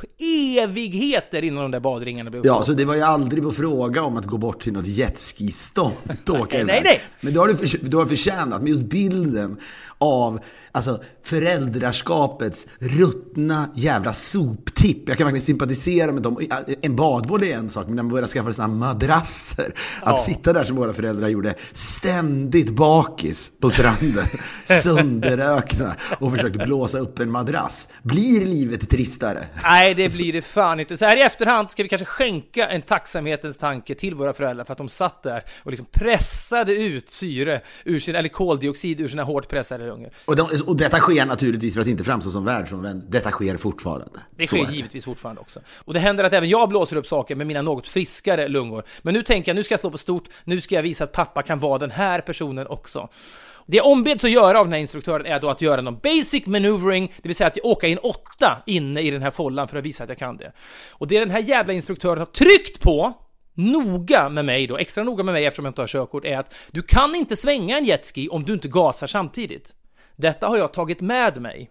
evigheter innan de där badringarna blev Ja, så det var ju aldrig på fråga om att gå bort till något jetski-stånd nej, nej, nej. Men du har, du, du har förtjänat, med just bilden Kill them. Av alltså, föräldraskapets ruttna jävla soptipp. Jag kan verkligen sympatisera med dem. En badboll är en sak, men när man börjar skaffa sådana madrasser. Att ja. sitta där som våra föräldrar gjorde, ständigt bakis på stranden, sönderrökna och försökte blåsa upp en madrass. Blir livet tristare? Nej, det blir det fan inte. Så här i efterhand ska vi kanske skänka en tacksamhetens tanke till våra föräldrar för att de satt där och liksom pressade ut syre ur sin, eller koldioxid ur sina hårt pressade lungor. Och, de, och detta sker naturligtvis för att inte framstå som världsfrånvänd. Detta sker fortfarande. Det sker givetvis fortfarande också. Och det händer att även jag blåser upp saker med mina något friskare lungor. Men nu tänker jag, nu ska jag slå på stort, nu ska jag visa att pappa kan vara den här personen också. Det jag ombeds att göra av den här instruktören är då att göra någon basic maneuvering, det vill säga att åka in åtta inne i den här follan för att visa att jag kan det. Och det den här jävla instruktören har tryckt på, noga med mig då, extra noga med mig eftersom jag inte har körkort, är att du kan inte svänga en jetski om du inte gasar samtidigt. Detta har jag tagit med mig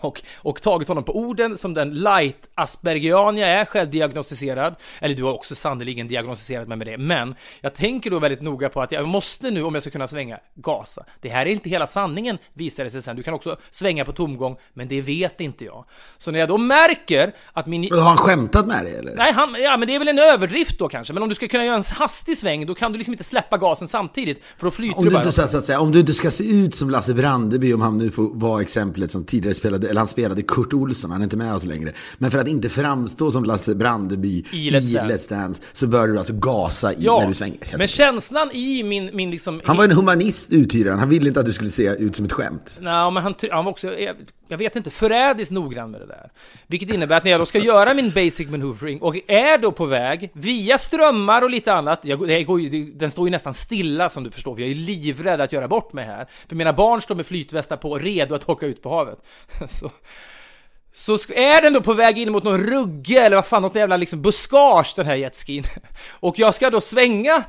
och, och tagit honom på orden som den light aspergian jag är, självdiagnostiserad. Eller du har också sannoliken diagnostiserat mig med det. Men jag tänker då väldigt noga på att jag måste nu, om jag ska kunna svänga, gasa. Det här är inte hela sanningen, visar det sig sen. Du kan också svänga på tomgång, men det vet inte jag. Så när jag då märker att min... Men har han skämtat med dig eller? Nej, han, ja men det är väl en överdrift då kanske. Men om du ska kunna göra en hastig sväng, då kan du liksom inte släppa gasen samtidigt, för då flyter om du, du bara. Inte, så att säga, om du inte ska se ut som Lasse Brandeby, om han nu får vara exemplet som tidigare spelade eller han spelade Kurt Olsson, han är inte med oss längre. Men för att inte framstå som Lasse Brandeby i Let's, i Dance. Let's Dance så bör du alltså gasa i ja, när du svänger. Men känslan i min, min liksom... Han var en humanist uthyraren, han ville inte att du skulle se ut som ett skämt. Nej, men han, han var också, jag, vet inte, förrädiskt noggrann med det där. Vilket innebär att när jag då ska göra min basic maneuvering och är då på väg via strömmar och lite annat, jag, jag går, den står ju nästan stilla som du förstår, för jag är livrädd att göra bort mig här. För mina barn står med flytvästar på, redo att åka ut på havet. Så, så är den då på väg in mot någon rugge eller vad fan, något jävla liksom buskage den här jetskin. Och jag ska då svänga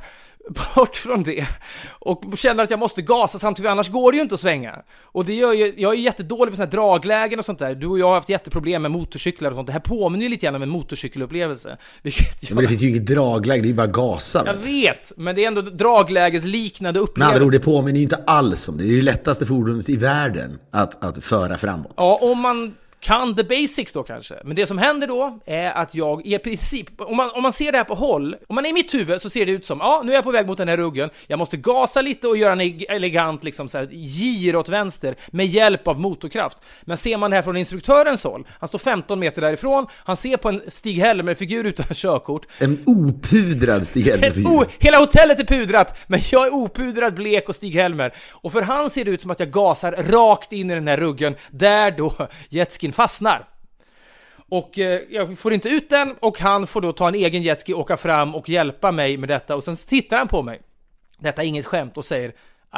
bort från det och känner att jag måste gasa samtidigt, annars går det ju inte att svänga. Och det gör ju, jag är jättedålig på sådana här draglägen och sånt där. Du och jag har haft jätteproblem med motorcyklar och sånt. Det här påminner ju lite grann om en motorcykelupplevelse. Vilket jag... Men det finns ju inget dragläge, det är ju bara gasa. Jag vet, men det är ändå draglägesliknande upplevelse. Med andra ord, det påminner ju inte alls om det. Det är det lättaste fordonet i världen att, att föra framåt. Ja, om man kan the basics då kanske. Men det som händer då är att jag i princip, om man, om man ser det här på håll, om man är i mitt huvud så ser det ut som, ja nu är jag på väg mot den här ruggen, jag måste gasa lite och göra en elegant liksom så här, gir åt vänster med hjälp av motorkraft. Men ser man det här från instruktörens håll, han står 15 meter därifrån, han ser på en Stig Helmer-figur utan körkort. En opudrad Stig Helmer-figur. hela hotellet är pudrat, men jag är opudrad, blek och Stig Helmer. Och för han ser det ut som att jag gasar rakt in i den här ruggen, där då jetskin fastnar. Och eh, jag får inte ut den och han får då ta en egen jetski, åka fram och hjälpa mig med detta och sen tittar han på mig. Detta är inget skämt och säger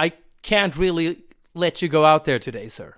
I can't really let you go out there today sir.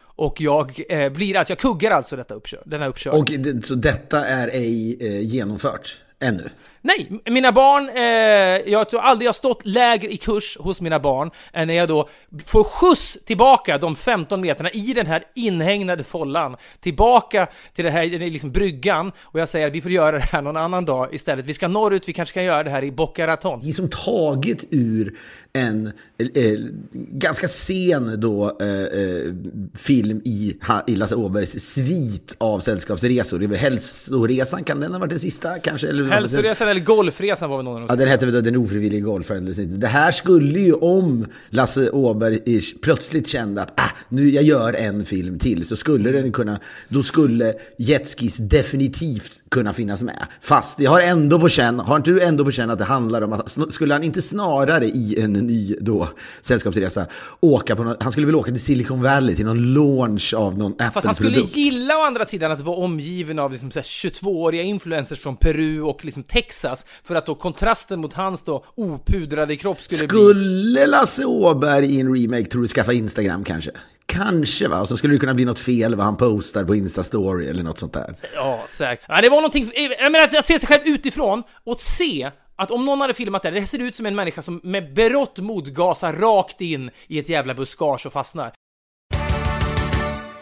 Och jag eh, blir alltså, jag kuggar alltså detta uppkör, denna uppkörning. Och det, så detta är ej eh, genomfört? ännu. Nej, mina barn, eh, jag tror aldrig jag stått lägre i kurs hos mina barn än när jag då får skjuts tillbaka de 15 meterna i den här inhägnade follan, tillbaka till det här liksom bryggan och jag säger att vi får göra det här någon annan dag istället. Vi ska norrut, vi kanske kan göra det här i Boca Raton. Det är som taget ur en eh, ganska sen då, eh, eh film i, i Lasse Åbergs svit av sällskapsresor. Hälsoresan, kan den ha varit den sista kanske? Eller, Hälsoresan eller Golfresan var väl någon av dem. Ja, den hette väl Den ofrivilliga golfaren. Det här skulle ju om Lasse Åberg plötsligt kände att ah, nu jag gör en film till så skulle den kunna, då skulle Jetskis definitivt kunna finnas med. Fast jag har ändå på känn, har inte du ändå på känn att det handlar om att skulle han inte snarare i en ny då sällskapsresa åka på något, han skulle väl åka till Silicon Valley till någon launch av någon Apple-produkt. Fast han skulle gilla å andra sidan att vara omgiven av liksom 22-åriga influencers från Peru och liksom Texas för att då kontrasten mot hans då opudrade kropp skulle, skulle bli... Skulle Lasse Åberg i en remake, tror du, skaffa Instagram kanske? Kanske va? Och så skulle det kunna bli något fel vad han postar på Insta-story eller något sånt där. Ja, säkert. Ja, det var någonting, jag menar att jag ser sig själv utifrån och se att om någon hade filmat det, det ser ut som en människa som med berått mod gasar rakt in i ett jävla buskage och fastnar.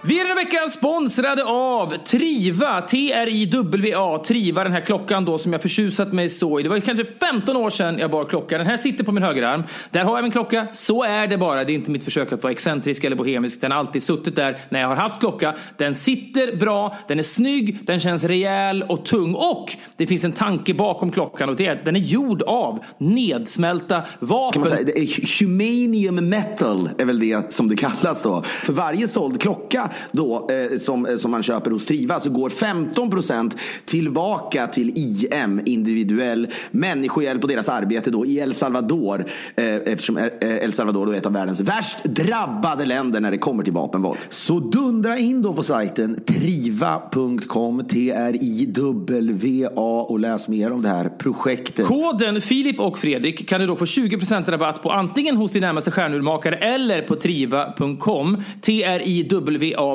Vi är den här veckan sponsrade av Triva, T-R-I-W-A, Triva, den här klockan då som jag förtjusat mig så i. Det var kanske 15 år sedan jag bar klocka. Den här sitter på min högerarm. Där har jag min klocka. Så är det bara. Det är inte mitt försök att vara excentrisk eller bohemisk. Den har alltid suttit där när jag har haft klocka. Den sitter bra, den är snygg, den känns rejäl och tung. Och det finns en tanke bakom klockan och det är att den är gjord av nedsmälta vapen. Kan man säga, det är humanium metal är väl det som det kallas då. För varje såld klocka då, eh, som, eh, som man köper hos Triva så går 15 procent tillbaka till IM, individuell människohjälp och deras arbete då i El Salvador. Eh, eftersom eh, El Salvador då är ett av världens värst drabbade länder när det kommer till vapenvåld. Så dundra in då på sajten triva.com, T-R-I-W-A och läs mer om det här projektet. Koden Filip och Fredrik kan du då få 20% rabatt på antingen hos din närmaste stjärnurmakare eller på triva.com, T-R-I-W-A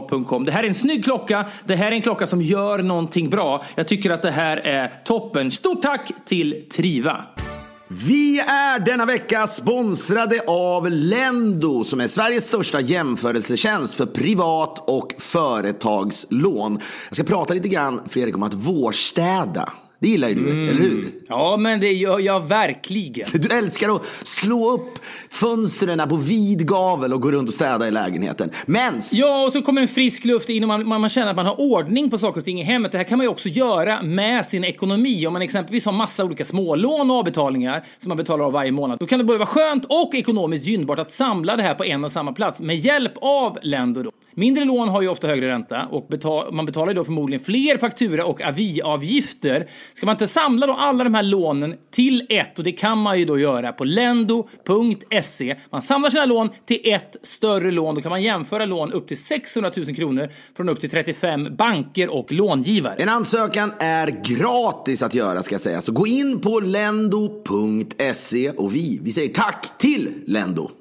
det här är en snygg klocka. Det här är en klocka som gör någonting bra. Jag tycker att det här är toppen. Stort tack till Triva! Vi är denna vecka sponsrade av Lendo som är Sveriges största jämförelsetjänst för privat och företagslån. Jag ska prata lite grann, Fredrik, om att vårstäda. Det gillar ju du, mm. eller hur? Ja, men det gör jag verkligen. Du älskar att slå upp fönstren på vid gavel och gå runt och städa i lägenheten. Men... Ja, och så kommer en frisk luft in och man, man, man, känner att man har ordning på saker och ting i hemmet. Det här kan man ju också göra med sin ekonomi. Om man exempelvis har massa olika smålån och avbetalningar som man betalar av varje månad. Då kan det både vara skönt och ekonomiskt gynnbart att samla det här på en och samma plats med hjälp av. Då. Mindre lån har ju ofta högre ränta och betal, man betalar då förmodligen fler faktura och aviavgifter. Ska man inte samla då alla de här lånen till ett och det kan man ju då göra på lendo.se. Man samlar sina lån till ett större lån. Då kan man jämföra lån upp till 600 000 kronor från upp till 35 banker och långivare. En ansökan är gratis att göra ska jag säga. Så gå in på lendo.se och vi, vi säger tack till Lendo.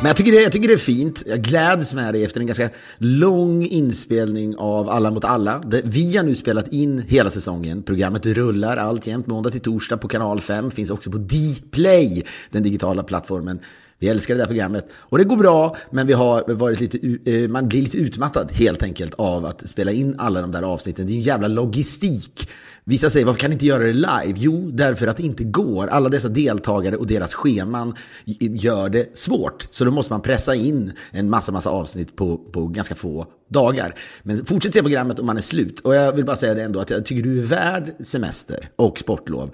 Men jag tycker, det, jag tycker det är fint. Jag gläds med det efter en ganska lång inspelning av Alla mot alla. Vi har nu spelat in hela säsongen. Programmet rullar alltjämt måndag till torsdag på kanal 5. Finns också på Dplay, den digitala plattformen. Vi älskar det där programmet och det går bra, men vi har varit lite, eh, man blir lite utmattad helt enkelt av att spela in alla de där avsnitten. Det är en jävla logistik Vissa säger, varför kan ni inte göra det live? Jo, därför att det inte går. Alla dessa deltagare och deras scheman gör det svårt. Så då måste man pressa in en massa, massa avsnitt på, på ganska få dagar. Men fortsätt se programmet om man är slut. Och jag vill bara säga det ändå att jag tycker du är värd semester och sportlov.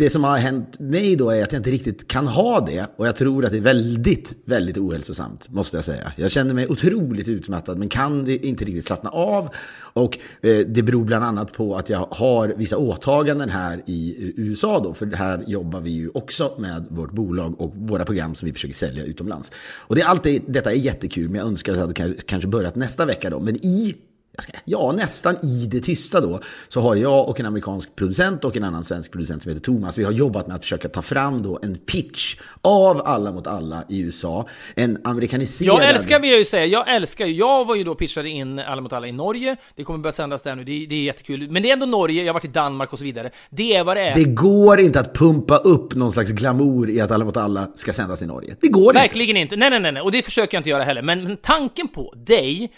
Det som har hänt mig då är att jag inte riktigt kan ha det. Och jag tror att det är väldigt, väldigt ohälsosamt, måste jag säga. Jag känner mig otroligt utmattad, men kan inte riktigt slappna av. Och eh, det beror bland annat på att jag har vissa åtaganden här i USA då. För här jobbar vi ju också med vårt bolag och våra program som vi försöker sälja utomlands. Och det, allt det, detta är jättekul, men jag önskar att det hade kanske börjat nästa vecka då. Men i ska, ja, nästan i det tysta då, så har jag och en amerikansk producent och en annan svensk producent som heter Thomas, vi har jobbat med att försöka ta fram då en pitch av Alla mot alla i USA. En amerikaniserad... Jag älskar, vill jag ju säga, jag älskar ju, jag var ju då pitchade in Alla mot alla i Norge, det kommer börja sändas där nu, det, det är jättekul. Men det är ändå Norge, jag har varit i Danmark och så vidare. Det är vad det är. Det går inte att pumpa upp någon slags glamour i att Alla mot alla ska sändas i Norge. Det går Verkligen inte. inte. Nej, nej, nej, och det försöker jag inte göra heller. Men, men tanken på dig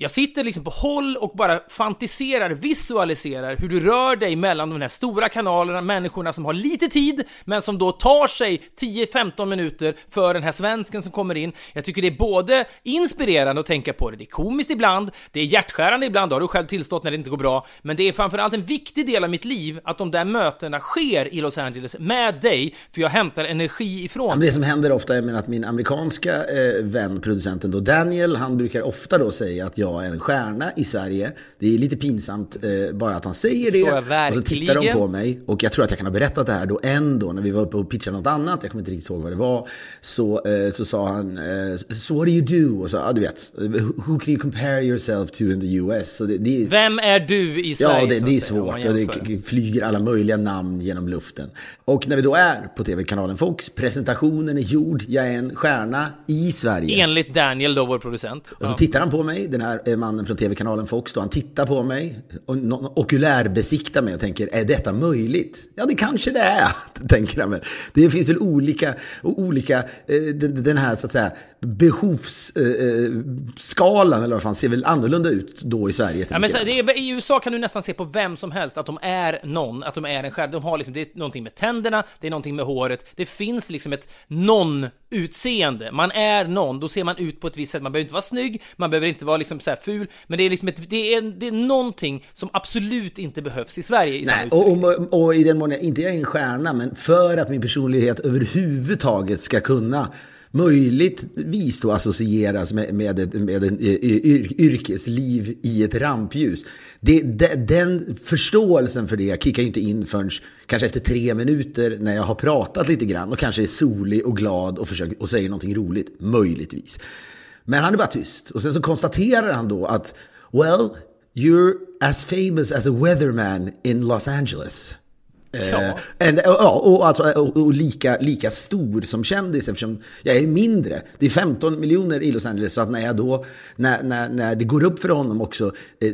jag sitter liksom på håll och bara fantiserar, visualiserar hur du rör dig mellan de här stora kanalerna, människorna som har lite tid, men som då tar sig 10-15 minuter för den här svensken som kommer in. Jag tycker det är både inspirerande att tänka på det, det är komiskt ibland, det är hjärtskärande ibland, det har du själv tillstått när det inte går bra, men det är framförallt en viktig del av mitt liv att de där mötena sker i Los Angeles med dig, för jag hämtar energi ifrån. Det som händer ofta är att min amerikanska eh, vän, producenten då, Daniel, han brukar ofta då säga att jag jag är en stjärna i Sverige. Det är lite pinsamt eh, bara att han säger det. Och så tittar de på mig. Och jag tror att jag kan ha berättat det här då ändå när vi var uppe och pitchade något annat. Jag kommer inte riktigt ihåg vad det var. Så, eh, så sa han, eh, so what do you do? Och så, ja du vet, who can you compare yourself to in the US? Så det, det, Vem är du i Sverige? Ja, det, det är svårt. Och det flyger alla möjliga namn genom luften. Och när vi då är på tv-kanalen Fox, presentationen är gjord, jag är en stjärna i Sverige. Enligt Daniel då, vår producent. Och så tittar han på mig, den här mannen från tv-kanalen Fox då, han tittar på mig och okulärbesiktar mig och tänker, är detta möjligt? Ja, det kanske det är, tänker han väl. Det finns väl olika, olika eh, den här så att säga behovsskalan, eller vad fan, ser väl annorlunda ut då i Sverige. Ja, men så, är, I USA kan du nästan se på vem som helst att de är någon, att de är en själv. De har liksom, det är någonting med tänderna, det är någonting med håret. Det finns liksom ett någon-utseende. Man är någon, då ser man ut på ett visst sätt. Man behöver inte vara snygg, man behöver inte vara liksom så ful, men det är liksom ett, det är, det är någonting som absolut inte behövs i Sverige i Nej, och, och, och, i den mån jag inte är en stjärna, men för att min personlighet överhuvudtaget ska kunna möjligtvis då associeras med, med, ett, med en eh, eh, yr, yrkesliv i ett rampljus. Det, de, den förståelsen för det kickar ju inte in förrän kanske efter tre minuter när jag har pratat lite grann och kanske är solig och glad och, försöker, och säger någonting roligt, möjligtvis. Men han är bara tyst. Och sen så konstaterar han då att Well, you're as famous as a weatherman in Los Angeles. Ja. Eh, en, ja, och, alltså, och, och, lika, lika stor som kändis eftersom jag är mindre. Det är 15 miljoner i Los Angeles. Så att när, jag då, när, när, när det går upp för honom också eh,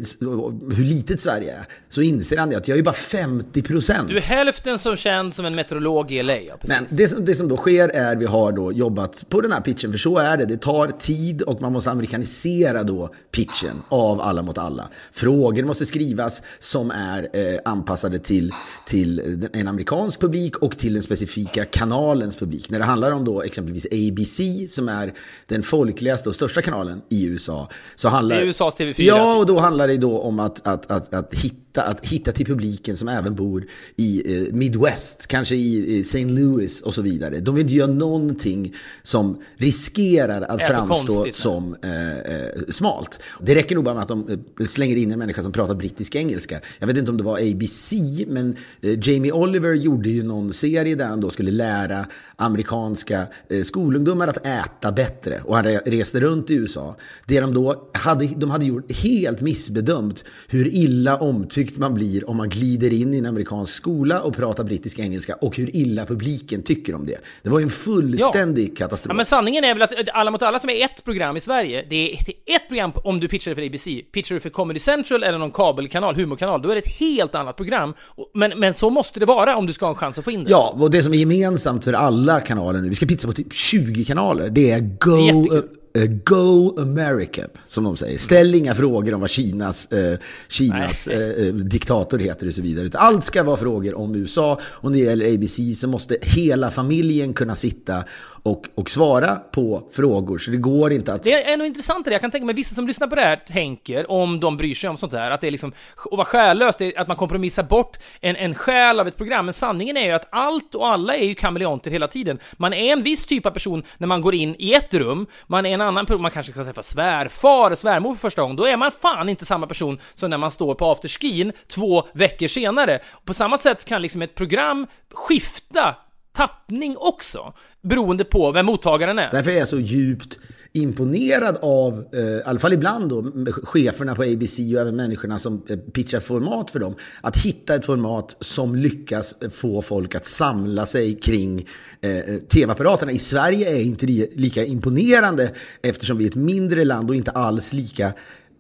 hur litet Sverige är så inser han att jag är bara 50 procent. Du är hälften så känd som en meteorolog i LA. Ja, Men det som, det som då sker är vi har då jobbat på den här pitchen. För så är det. Det tar tid och man måste amerikanisera då pitchen av alla mot alla. Frågor måste skrivas som är eh, anpassade till, till en amerikansk publik och till den specifika kanalens publik. När det handlar om då exempelvis ABC som är den folkligaste och största kanalen i USA. Så handlar, det är USAs TV4. Ja, typ. och då handlar det då om att, att, att, att hitta att hitta till publiken som även bor i eh, Midwest, kanske i St. Louis och så vidare. De vill inte göra någonting som riskerar att framstå konstigt, som eh, eh, smalt. Det räcker nog bara med att de eh, slänger in en människa som pratar brittisk engelska. Jag vet inte om det var ABC, men eh, Jamie Oliver gjorde ju någon serie där han då skulle lära amerikanska eh, skolungdomar att äta bättre. Och han reste runt i USA. Det de då hade, de hade gjort helt missbedömt hur illa omtyckt omtyckt man blir om man glider in i en amerikansk skola och pratar brittisk engelska och hur illa publiken tycker om det. Det var ju en fullständig ja. katastrof. Ja, men sanningen är väl att Alla mot alla som är ett program i Sverige, det är ett program om du pitchar för ABC. Pitchar du för Comedy Central eller någon kabelkanal, humorkanal, då är det ett helt annat program. Men, men så måste det vara om du ska ha en chans att få in det. Ja, och det som är gemensamt för alla kanaler nu, vi ska pitcha på typ 20 kanaler, det är Go... Det är Uh, go American, som de säger. Ställ inga frågor om vad Kinas, uh, Kinas uh, diktator heter och så vidare. Allt ska vara frågor om USA. Och när det gäller ABC så måste hela familjen kunna sitta och, och svara på frågor. Så det går inte att... Det är nog intressant det. Jag kan tänka mig vissa som lyssnar på det här tänker, om de bryr sig om sånt här, att det är liksom, och vara själlöst, att man kompromissar bort en, en själ av ett program. Men sanningen är ju att allt och alla är ju kameleonter hela tiden. Man är en viss typ av person när man går in i ett rum, man är en annan person, man kanske ska träffa svärfar, och svärmor för första gången, då är man fan inte samma person som när man står på afterskin två veckor senare. På samma sätt kan liksom ett program skifta tappning också, beroende på vem mottagaren är. Därför är jag så djupt imponerad av, eh, i alla fall ibland då, cheferna på ABC och även människorna som eh, pitchar format för dem, att hitta ett format som lyckas eh, få folk att samla sig kring eh, eh tv-apparaterna. I Sverige är inte det lika imponerande eftersom vi är ett mindre land och inte alls lika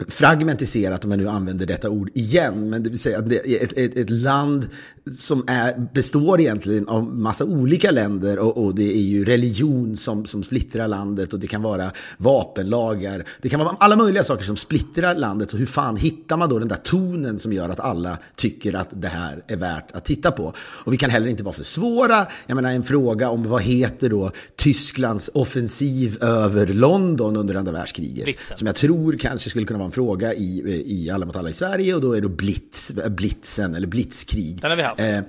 fragmentiserat, om jag nu använder detta ord igen, men det vill säga att ett, ett, ett land som är, består egentligen av massa olika länder och, och, det är ju religion som, som splittrar landet och det kan vara vapenlagar, det kan vara alla möjliga saker som splittrar landet. Så hur fan hittar man då den där tonen som gör att alla tycker att det här är värt att titta på? Och vi kan heller inte vara för svåra. Jag menar en fråga om vad heter då Tysklands offensiv över London under andra världskriget? Blitzen. Som jag tror kanske skulle kunna vara en fråga i, i Alla mot alla i Sverige och då är det Blitz, Blitzen eller Blitzkrig. Den har vi haft. Eh,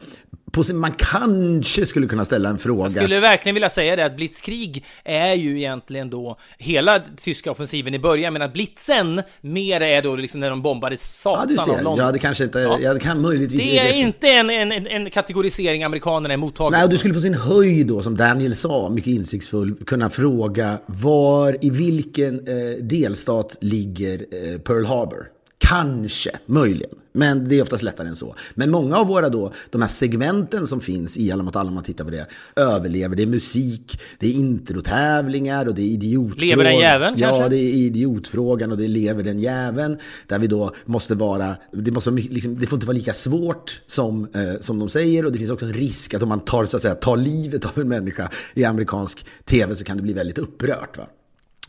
sin, man kanske skulle kunna ställa en fråga. Jag skulle verkligen vilja säga det att blitzkrig är ju egentligen då hela tyska offensiven i början, medan blitzen mer är då liksom när de bombade satan ja, du ser. London. Ja, det kanske inte, ja. jag kan möjligtvis... Det är inte en, en, en kategorisering amerikanerna är mottagliga Nej, du skulle på sin höjd då, som Daniel sa, mycket insiktsfull, kunna fråga var, i vilken eh, delstat ligger eh, Pearl Harbor? Kanske, möjligen. Men det är oftast lättare än så. Men många av våra då, de här segmenten som finns i Alla mot alla, man tittar på det, överlever. Det är musik, det är introtävlingar och det är idiotfrågan. Lever den jäveln Ja, kanske? det är idiotfrågan och det är lever den jäveln. Där vi då måste vara, det, måste, liksom, det får inte vara lika svårt som, eh, som de säger. Och det finns också en risk att om man tar, så att säga, tar livet av en människa i amerikansk tv så kan det bli väldigt upprört. Va?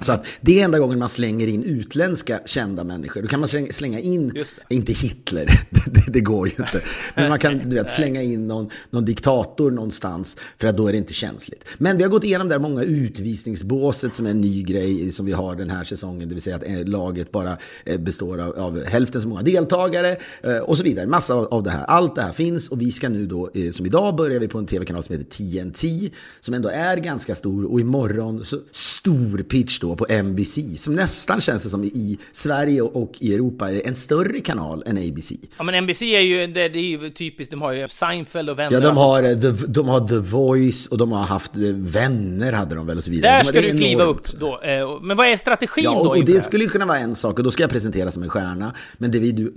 Så att det är enda gången man slänger in utländska kända människor. Då kan man slänga in, inte Hitler, det, det, går ju inte. Men man kan du vet, slänga in någon, någon diktator någonstans för att då är det inte känsligt. Men vi har gått igenom där många utvisningsbåset som är en ny grej som vi har den här säsongen. Det vill säga att eh, laget bara eh, består av, av hälften så många deltagare eh, och så vidare. Massa av, av det här. Allt det här finns och vi ska nu då, som idag börjar vi på en tv-kanal som heter TNT som ändå är ganska stor och imorgon så stor pitch då då på NBC, som nästan känns det som i Sverige och i Europa är en större kanal än ABC. Ja men NBC är ju, det, det är ju typiskt, de har ju Seinfeld och Vänner. Ja, de har, eh, the, de har The Voice och de har haft eh, Vänner hade de väl och så vidare. Där ska du kliva upp då. Eh, men vad är strategin ja, och, då? Och det skulle kunna vara en sak och då ska jag presentera som en stjärna. Men det vi du,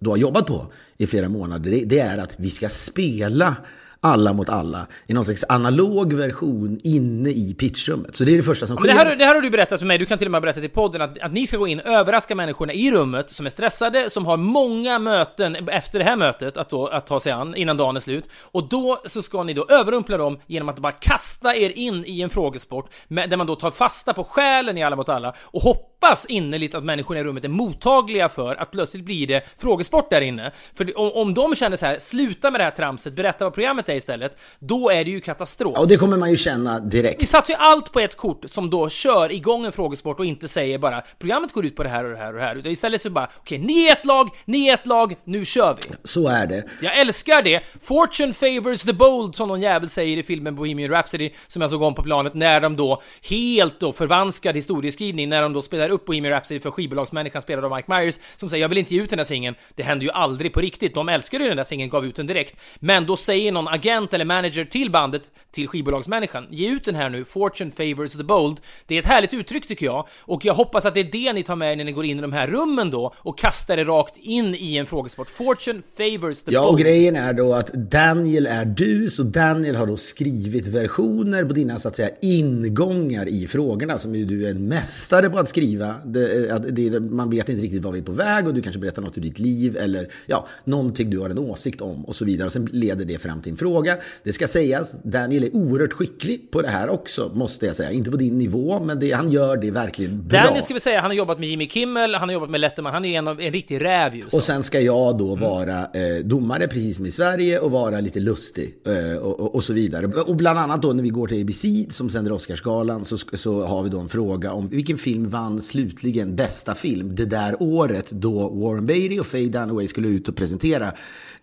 då har jobbat på i flera månader, det, det är att vi ska spela alla mot alla i någon slags analog version inne i pitchrummet. Så det är det första som sker. Det här, det här har du berättat för mig, du kan till och med berätta till podden att, att ni ska gå in, överraska människorna i rummet som är stressade, som har många möten efter det här mötet att, då, att ta sig an innan dagen är slut. Och då så ska ni då överrumpla dem genom att bara kasta er in i en frågesport med, där man då tar fasta på själen i Alla mot alla och hoppas innerligt att människorna i rummet är mottagliga för att plötsligt blir det frågesport där inne. För om, om de känner så här, sluta med det här tramset, berätta vad programmet är istället, då är det ju katastrof. Ja, och det kommer man ju känna direkt. Vi satsar ju allt på ett kort som då kör igång en frågesport och inte säger bara programmet går ut på det här och det här och det här. Utan istället så bara okej, okay, ni är ett lag, ni är ett lag, nu kör vi. Så är det. Jag älskar det. Fortune favors the bold, som någon jävel säger i filmen Bohemian Rhapsody, som jag såg om på planet, när de då helt då förvanskad historieskrivning, när de då spelar upp Bohemian Rhapsody för skivbolagsmänniskan spelad av Mike Myers, som säger jag vill inte ge ut den där singeln. Det händer ju aldrig på riktigt. De älskade ju den där singeln, gav ut den direkt. Men då säger någon agent eller manager till bandet, till skivbolagsmänniskan, ge ut den här nu, Fortune favors the bold. Det är ett härligt uttryck tycker jag, och jag hoppas att det är det ni tar med när ni går in i de här rummen då, och kastar det rakt in i en frågesport. Fortune favors the ja, bold. och grejen är då att Daniel är du, så Daniel har då skrivit versioner på dina så att säga ingångar i frågorna, som ju du är en mästare på att skriva. Det, att det, man vet inte riktigt var vi är på väg och du kanske berättar något ur ditt liv eller ja, någonting du har en åsikt om och så vidare. Och sen leder det fram till en fråga. Det ska sägas, Daniel är oerhört skicklig på det här också, måste jag säga. Inte på din nivå, men det, han gör det verkligen bra. Daniel ska vi säga, han har jobbat med Jimmy Kimmel, han har jobbat med Letterman, han är en, av, en riktig räv ju. Och sen ska jag då vara eh, domare, precis som i Sverige, och vara lite lustig eh, och, och, och så vidare. Och bland annat då när vi går till ABC, som sänder Oscarsgalan, så, så har vi då en fråga om vilken film vann slutligen bästa film det där året då Warren Beatty och Faye Dunaway skulle ut och presentera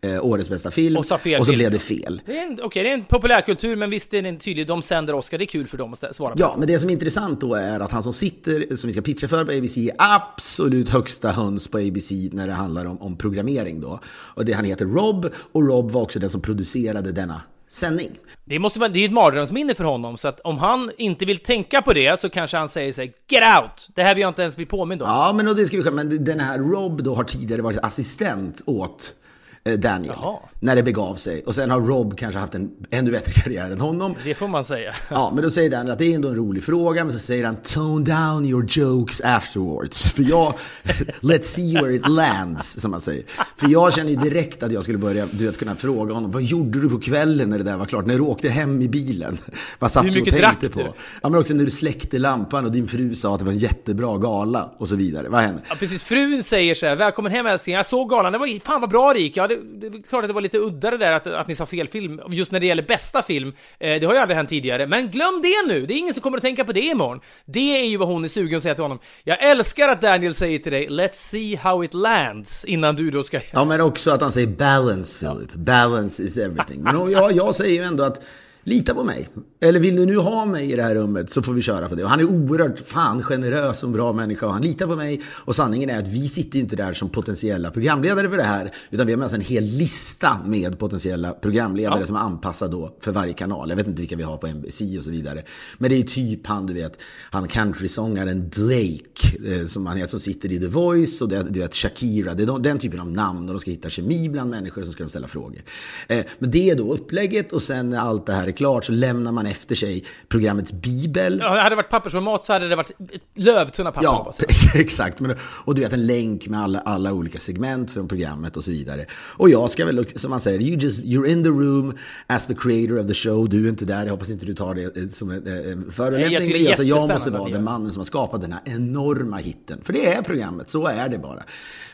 eh, årets bästa film. Och och så blev det fel. Det är en, okej, det är en populärkultur, men visst är det tydligt, de sänder Oscar, det är kul för dem att svara på. Ja, men det som är intressant då är att han som sitter, som vi ska pitcha för på ABC, är absolut högsta höns på ABC när det handlar om, om programmering då. Och det, han heter Rob, och Rob var också den som producerade denna sändning. Det, måste vara, det är ett mardrömsminne för honom, så att om han inte vill tänka på det så kanske han säger sig Get out! Det här vill jag inte ens bli påmind om. Ja, men, och det ska vi, men den här Rob då har tidigare varit assistent åt eh, Daniel. Jaha. När det begav sig. Och sen har Rob kanske haft en ännu bättre karriär än honom. Det får man säga. Ja, men då säger Daniel att det är ändå en rolig fråga, men så säger han tone down your jokes afterwards. För jag, let's see where it lands, som man säger. För jag känner ju direkt att jag skulle börja, du vet, kunna fråga honom, vad gjorde du på kvällen när det där var klart? När du åkte hem i bilen? Vad satt Hur du och tänkte drack på? du? Ja, men också när du släckte lampan och din fru sa att det var en jättebra gala och så vidare. Vad hände? Ja, precis. Frun säger så här, välkommen hem älskling, jag såg galan, det var fan vad bra det gick. Ja, det, det är klart att det var lite lite udda det där att, att ni sa fel film, just när det gäller bästa film. Eh, det har ju aldrig hänt tidigare, men glöm det nu! Det är ingen som kommer att tänka på det imorgon. Det är ju vad hon är sugen att säga till honom. Jag älskar att Daniel säger till dig, let's see how it lands, innan du då ska... Ja, men också att han säger balance, Philip. Balance is everything. Men jag, jag säger ju ändå att lita på mig. Eller vill du nu ha mig i det här rummet så får vi köra på det. Och han är oerhört fan generös och en bra människa och han litar på mig. Och sanningen är att vi sitter ju inte där som potentiella programledare för det här. Utan vi har med oss en hel lista med potentiella programledare Ja. som är anpassad då för varje kanal. Jag vet inte vilka vi har på NBC och så vidare. Men det är typ han, du vet, han countrysångaren Blake eh, som han heter, som sitter i The Voice och det, du vet Shakira. Det är de, den typen av namn och de ska hitta kemi bland människor som ska de ställa frågor. Eh, men det är då upplägget och sen allt det här är klart så lämnar man efter sig programmets bibel. Ja, hade det varit pappersformat så hade det varit lövtunna papper Ja, jag. exakt. Men, och du vet en länk med alla, alla olika segment från programmet och så vidare. Och jag ska väl, som man säger, you just, you're in the room as the creator of the show. Du är inte där, jag hoppas inte du tar det eh, som en eh, Nej, jag förolämpning. det Men alltså, jag måste vara den mannen som har skapat den här enorma hitten. För det är programmet, så är det bara.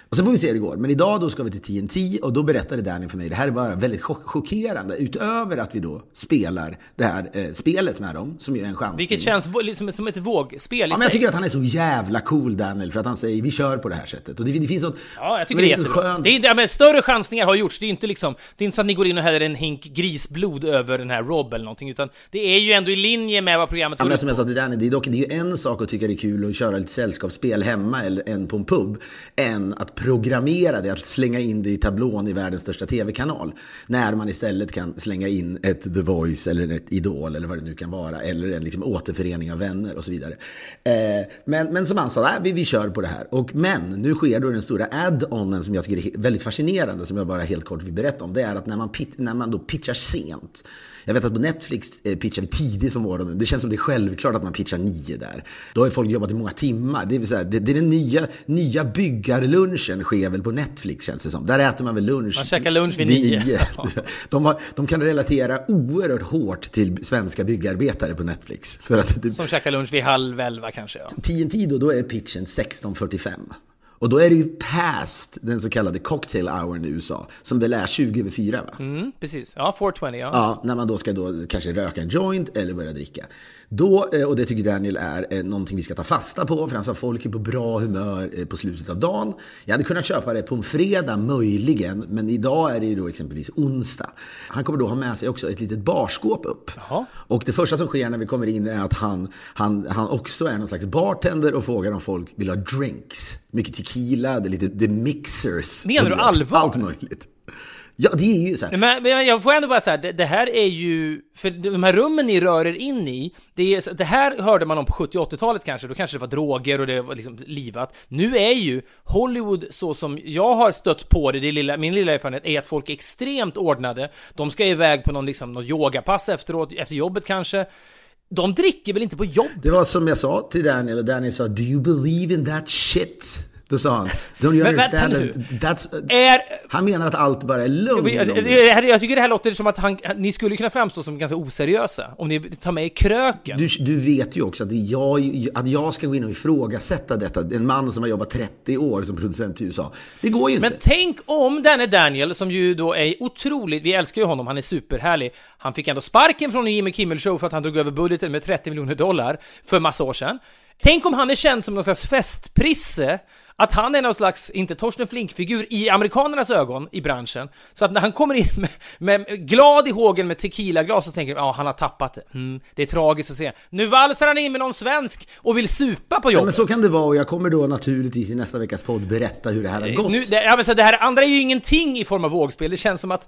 Och så får vi se hur det går. Men idag då ska vi till TNT och då berättade Danny för mig, det här är bara väldigt chock- chockerande. Utöver att vi då spelar det här eh, spelet med dem, som ju är en chansning. Vilket känns liksom som ett vågspel i Ja, men sig. jag tycker att han är så jävla cool, Daniel, för att han säger vi kör på det här sättet. Och det, det finns något... Ja, jag tycker det är jättebra. Det är, ja, men större chansningar har gjorts, det är inte liksom, det är inte så att ni går in och häller en hink grisblod över den här Rob eller någonting, utan det är ju ändå i linje med vad programmet Ja, går men ut som jag sa till Danny, det är, dock, det är ju en sak att tycka det är kul att köra lite sällskapsspel hemma eller en på en pub, än att programmera det, att slänga in det i tablån i världens största tv-kanal. När man istället kan slänga in ett The Voice eller ett Idol eller vad det nu kan vara, eller en liksom återförening av vänner och så vidare. Eh, men, men som han sa, nej, vi, vi kör på det här. Och, men nu sker då den stora add-onen som jag tycker är väldigt fascinerande, som jag bara helt kort vill berätta om. Det är att när man, när man då pitchar sent, jag vet att på Netflix eh, pitchar vi tidigt på morgonen. Det känns som det är självklart att man pitchar nio där. Då har ju folk jobbat i många timmar. Det så här, det, det är den nya, nya byggarlunchen sker väl på Netflix känns det som. Där äter man väl lunch. Man käkar lunch vid nio. De, har, de kan relatera oerhört hårt till svenska byggarbetare på Netflix. För att det, Som käkar lunch vid halv elva kanske, ja. TNT då, då är pitchen 16.45. Och då är det ju past den så kallade cocktail hourn i USA. Som väl är 20 över 4 va? Mm, precis. Ja, 420, ja. Ja, när man då ska då kanske röka en joint eller börja dricka. Då, eh, och det tycker Daniel är eh, någonting vi ska ta fasta på, för han sa att folk är på bra humör eh, på slutet av dagen. Jag hade kunnat köpa det på en fredag möjligen, men idag är det ju då exempelvis onsdag. Han kommer då ha med sig också ett litet barskåp upp. Jaha. Och det första som sker när vi kommer in är att han, han, han också är någon slags bartender och frågar om folk vill ha drinks. Mycket tequila, det är lite the mixers. Menar du allvar? Allt möjligt. Ja, det är ju så här. Men, men jag får ändå bara säga, det, det här är ju, för de här rummen ni rör er in i, det, är, det här hörde man om på 70 80-talet kanske, då kanske det var droger och det var liksom livat. Nu är ju Hollywood så som jag har stött på det, det lilla, min lilla erfarenhet, är att folk är extremt ordnade. De ska iväg på någon, liksom, någon yogapass efteråt, efter jobbet kanske. De dricker väl inte på jobb? Det var som jag sa till Daniel och Daniel sa Do you believe in that shit? Sa han Don't you understand that that's... Är... Han menar att allt bara är lugn. Jag, jag, jag tycker det här låter som att han, ni skulle kunna framstå som ganska oseriösa om ni tar med i kröken. Du, du vet ju också att, jag, att jag ska gå in och ifrågasätta detta. En man som har jobbat 30 år som producent i USA. Det går ju inte. Men tänk om denne Daniel, som ju då är otroligt, vi älskar ju honom, han är superhärlig. Han fick ändå sparken från Jimmy Kimmel Show för att han drog över budgeten med 30 miljoner dollar för massa år sedan. Tänk om han är känd som någon slags festprisse, att han är någon slags, inte Torsten Flink-figur i amerikanernas ögon i branschen. Så att när han kommer in med, med glad i hågen med tequilaglas så tänker de, ja han har tappat det. Mm, det är tragiskt att se. Nu valsar han in med någon svensk och vill supa på Ja, jobbet. men så kan det vara och jag kommer då naturligtvis i nästa veckas podd berätta hur det här har gått. Nu, det, ja, men så det här andra är ju ingenting i form av vågspel. Det känns som att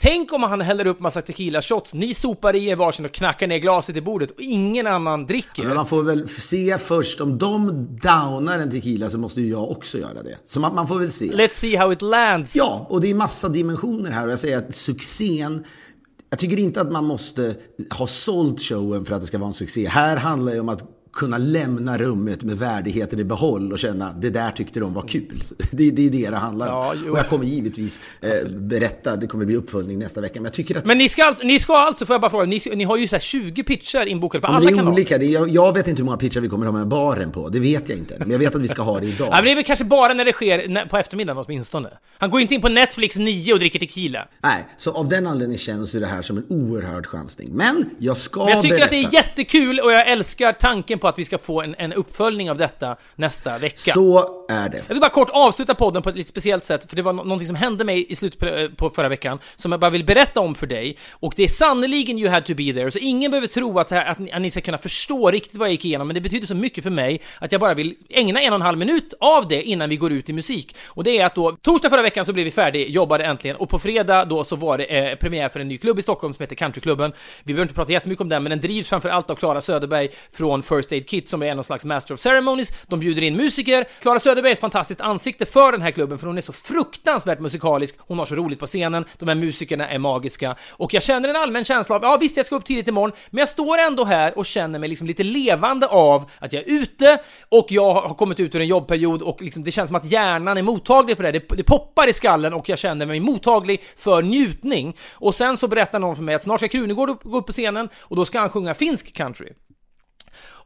Tänk om han häller upp massa tequila shots, ni sopar i er varsin och knackar ner glaset i bordet och ingen annan dricker. Men man får väl se först, om de downar en tequila så måste ju jag också göra det. Så man, man får väl se. Let's see how it lands. Ja, och det är massa dimensioner här och jag säger att succén jag tycker inte att man måste ha sålt showen för att det ska vara en succé. Här handlar det om att kunna lämna rummet med värdigheten i behåll och känna det där tyckte de var kul. Det, det är det det handlar om. Ja, och jag kommer givetvis eh, berätta, det kommer bli uppföljning nästa vecka. Men jag tycker att... Men ni ska, alltså, ni ska alltså, får jag bara fråga, ni, ni har ju så 20 pitchar inbokade på Ja, alla det är kanaler. olika. Det är, jag, jag vet inte hur många pitchar vi kommer ha med baren på. Det vet jag inte. Men jag vet att vi ska ha det idag. Ja, men det är väl kanske bara när det sker på eftermiddagen åtminstone. Han går inte in på Netflix 9 och dricker tequila. Nej, så av den anledningen känns ju det här som en oerhörd chansning. Men jag ska Men jag tycker berätta. att det är jättekul och jag älskar tanken på att vi ska få en, en uppföljning av detta nästa vecka. Så är det. Jag vill bara kort avsluta podden på ett lite speciellt sätt, för det var nå- någonting som hände mig i slutet på, eh, på förra veckan, som jag bara vill berätta om för dig. Och det är sannoliken you had to be there, så ingen behöver tro att, att, ni, att ni ska kunna förstå riktigt vad jag gick igenom, men det betyder så mycket för mig att jag bara vill ägna en och en halv minut av det innan vi går ut i musik. Och det är att då, torsdag förra veckan så blev vi färdig, jobbade äntligen, och på fredag då så var det eh, premiär för en ny klubb i Stockholm som heter Countryklubben. Vi behöver inte prata jättemycket om den, men den drivs framför allt av Klara Söderberg från First Aid Kit som är någon slags Master of Ceremonies. De bjuder in musiker. Klara Söderberg är ett fantastiskt ansikte för den här klubben, för hon är så fruktansvärt musikalisk. Hon har så roligt på scenen. De här musikerna är magiska. Och jag känner en allmän känsla av, ja visst jag ska upp tidigt imorgon, men jag står ändå här och känner mig liksom lite levande av att jag är ute och jag har kommit ut ur en jobbperiod och liksom det känns som att hjärnan är mottaglig för det. det. Det poppar i skallen och jag känner mig mottaglig för njutning. Och sen så berättar någon för mig att snart ska Krunegård upp- gå upp på scenen och då ska han sjunga finsk country.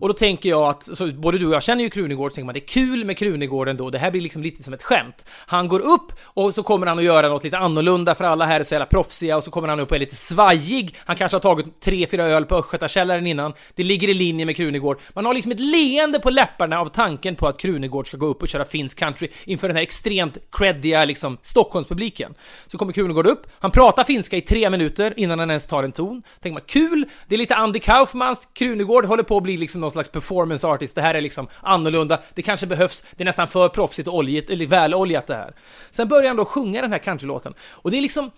Och då tänker jag att, så både du och jag känner ju Krunegård, så tänker man det är kul med Krunegård ändå, det här blir liksom lite som ett skämt. Han går upp och så kommer han att göra något lite annorlunda för alla här är så jävla proffsiga och så kommer han upp och är lite svajig. Han kanske har tagit tre, fyra öl på Östgötakällaren innan. Det ligger i linje med Krunegård. Man har liksom ett leende på läpparna av tanken på att Krunegård ska gå upp och köra finsk country inför den här extremt creddiga liksom Stockholmspubliken. Så kommer Krunegård upp, han pratar finska i tre minuter innan han ens tar en ton. Tänker man kul, det är lite Andy Kaufmans, Krunegård håller på att bli liksom någon slags performance artist, det här är liksom annorlunda, det kanske behövs, det är nästan för proffsigt och oljigt, eller väloljat det här. Sen börjar han då sjunga den här countrylåten, och det är liksom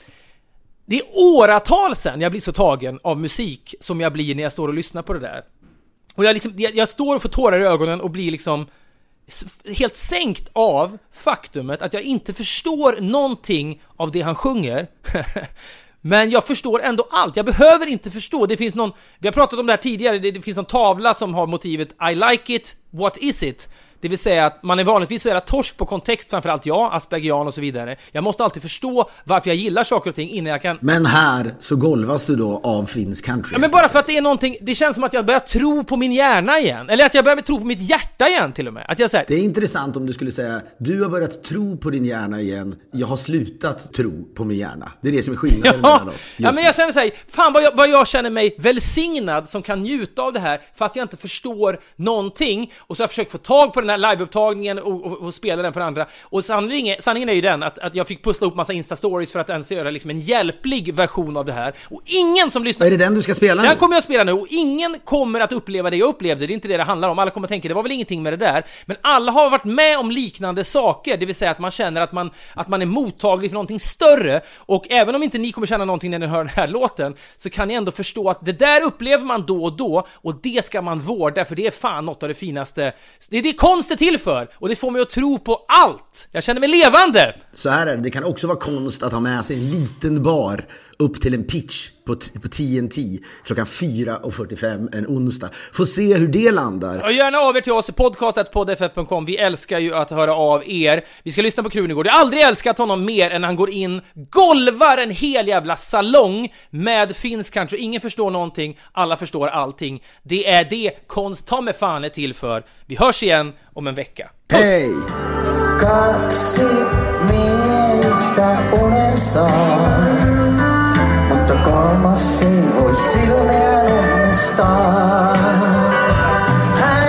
det är åratal sen jag blir så tagen av musik som jag blir när jag står och lyssnar på det där. Och jag, liksom, jag, jag står och får tårar i ögonen och blir liksom helt sänkt av faktumet att jag inte förstår någonting av det han sjunger. Men jag förstår ändå allt, jag behöver inte förstå. Det finns någon, vi har pratat om det här tidigare, det, det finns någon tavla som har motivet I like it, what is it? Det vill säga att man är vanligtvis så jävla torsk på kontext, framförallt jag, aspergian och så vidare. Jag måste alltid förstå varför jag gillar saker och ting innan jag kan Men här så golvas du då av finsk country. Ja, men bara för att det är någonting, det känns som att jag börjar tro på min hjärna igen. Eller att jag börjar tro på mitt hjärta igen till och med. Att jag säger, Det är intressant om du skulle säga, du har börjat tro på din hjärna igen, jag har slutat tro på min hjärna. Det är det som är skillnaden Ja, mellan oss. ja men jag känner såhär, fan vad jag, vad jag känner mig välsignad som kan njuta av det här fast jag inte förstår någonting och så har jag försökt få tag på den här liveupptagningen och, och, och spela den för andra och sanningen, sanningen är ju den att, att jag fick pussla ihop massa instastories för att ens göra liksom en hjälplig version av det här och ingen som lyssnar Är det den du ska spela nu? Den kommer jag spela nu och ingen kommer att uppleva det jag upplevde, det är inte det det handlar om. Alla kommer att tänka, det var väl ingenting med det där. Men alla har varit med om liknande saker, det vill säga att man känner att man, att man är mottaglig för någonting större. Och även om inte ni kommer känna någonting när ni hör den här låten, så kan ni ändå förstå att det där upplever man då och då, och det ska man vårda, för det är fan något av det finaste. Det är det konst är till för, och det får mig att tro på allt! Jag känner mig levande! Så här är det, det kan också vara konst att ha med sig en liten bar upp till en pitch på, på TNT klockan 4.45 en onsdag. Får se hur det landar. Hör gärna av er till oss, podcast.poddff.com. Vi älskar ju att höra av er. Vi ska lyssna på Krunegård. Jag har aldrig älskat honom mer än han går in, golvar en hel jävla salong med finsk country. Ingen förstår någonting, alla förstår allting. Det är det konst ta med fan är till för. Vi hörs igen om en vecka. Puss! Hej! Kaksi miestä unen saa, taas ei voi silmiään ummistaa. Hän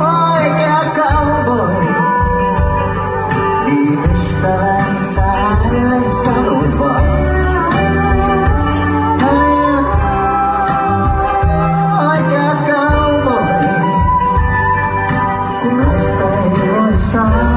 oikea cowboy, niin ystävänsä hänelle sanoi vaan. Kun näistä ei voi saa.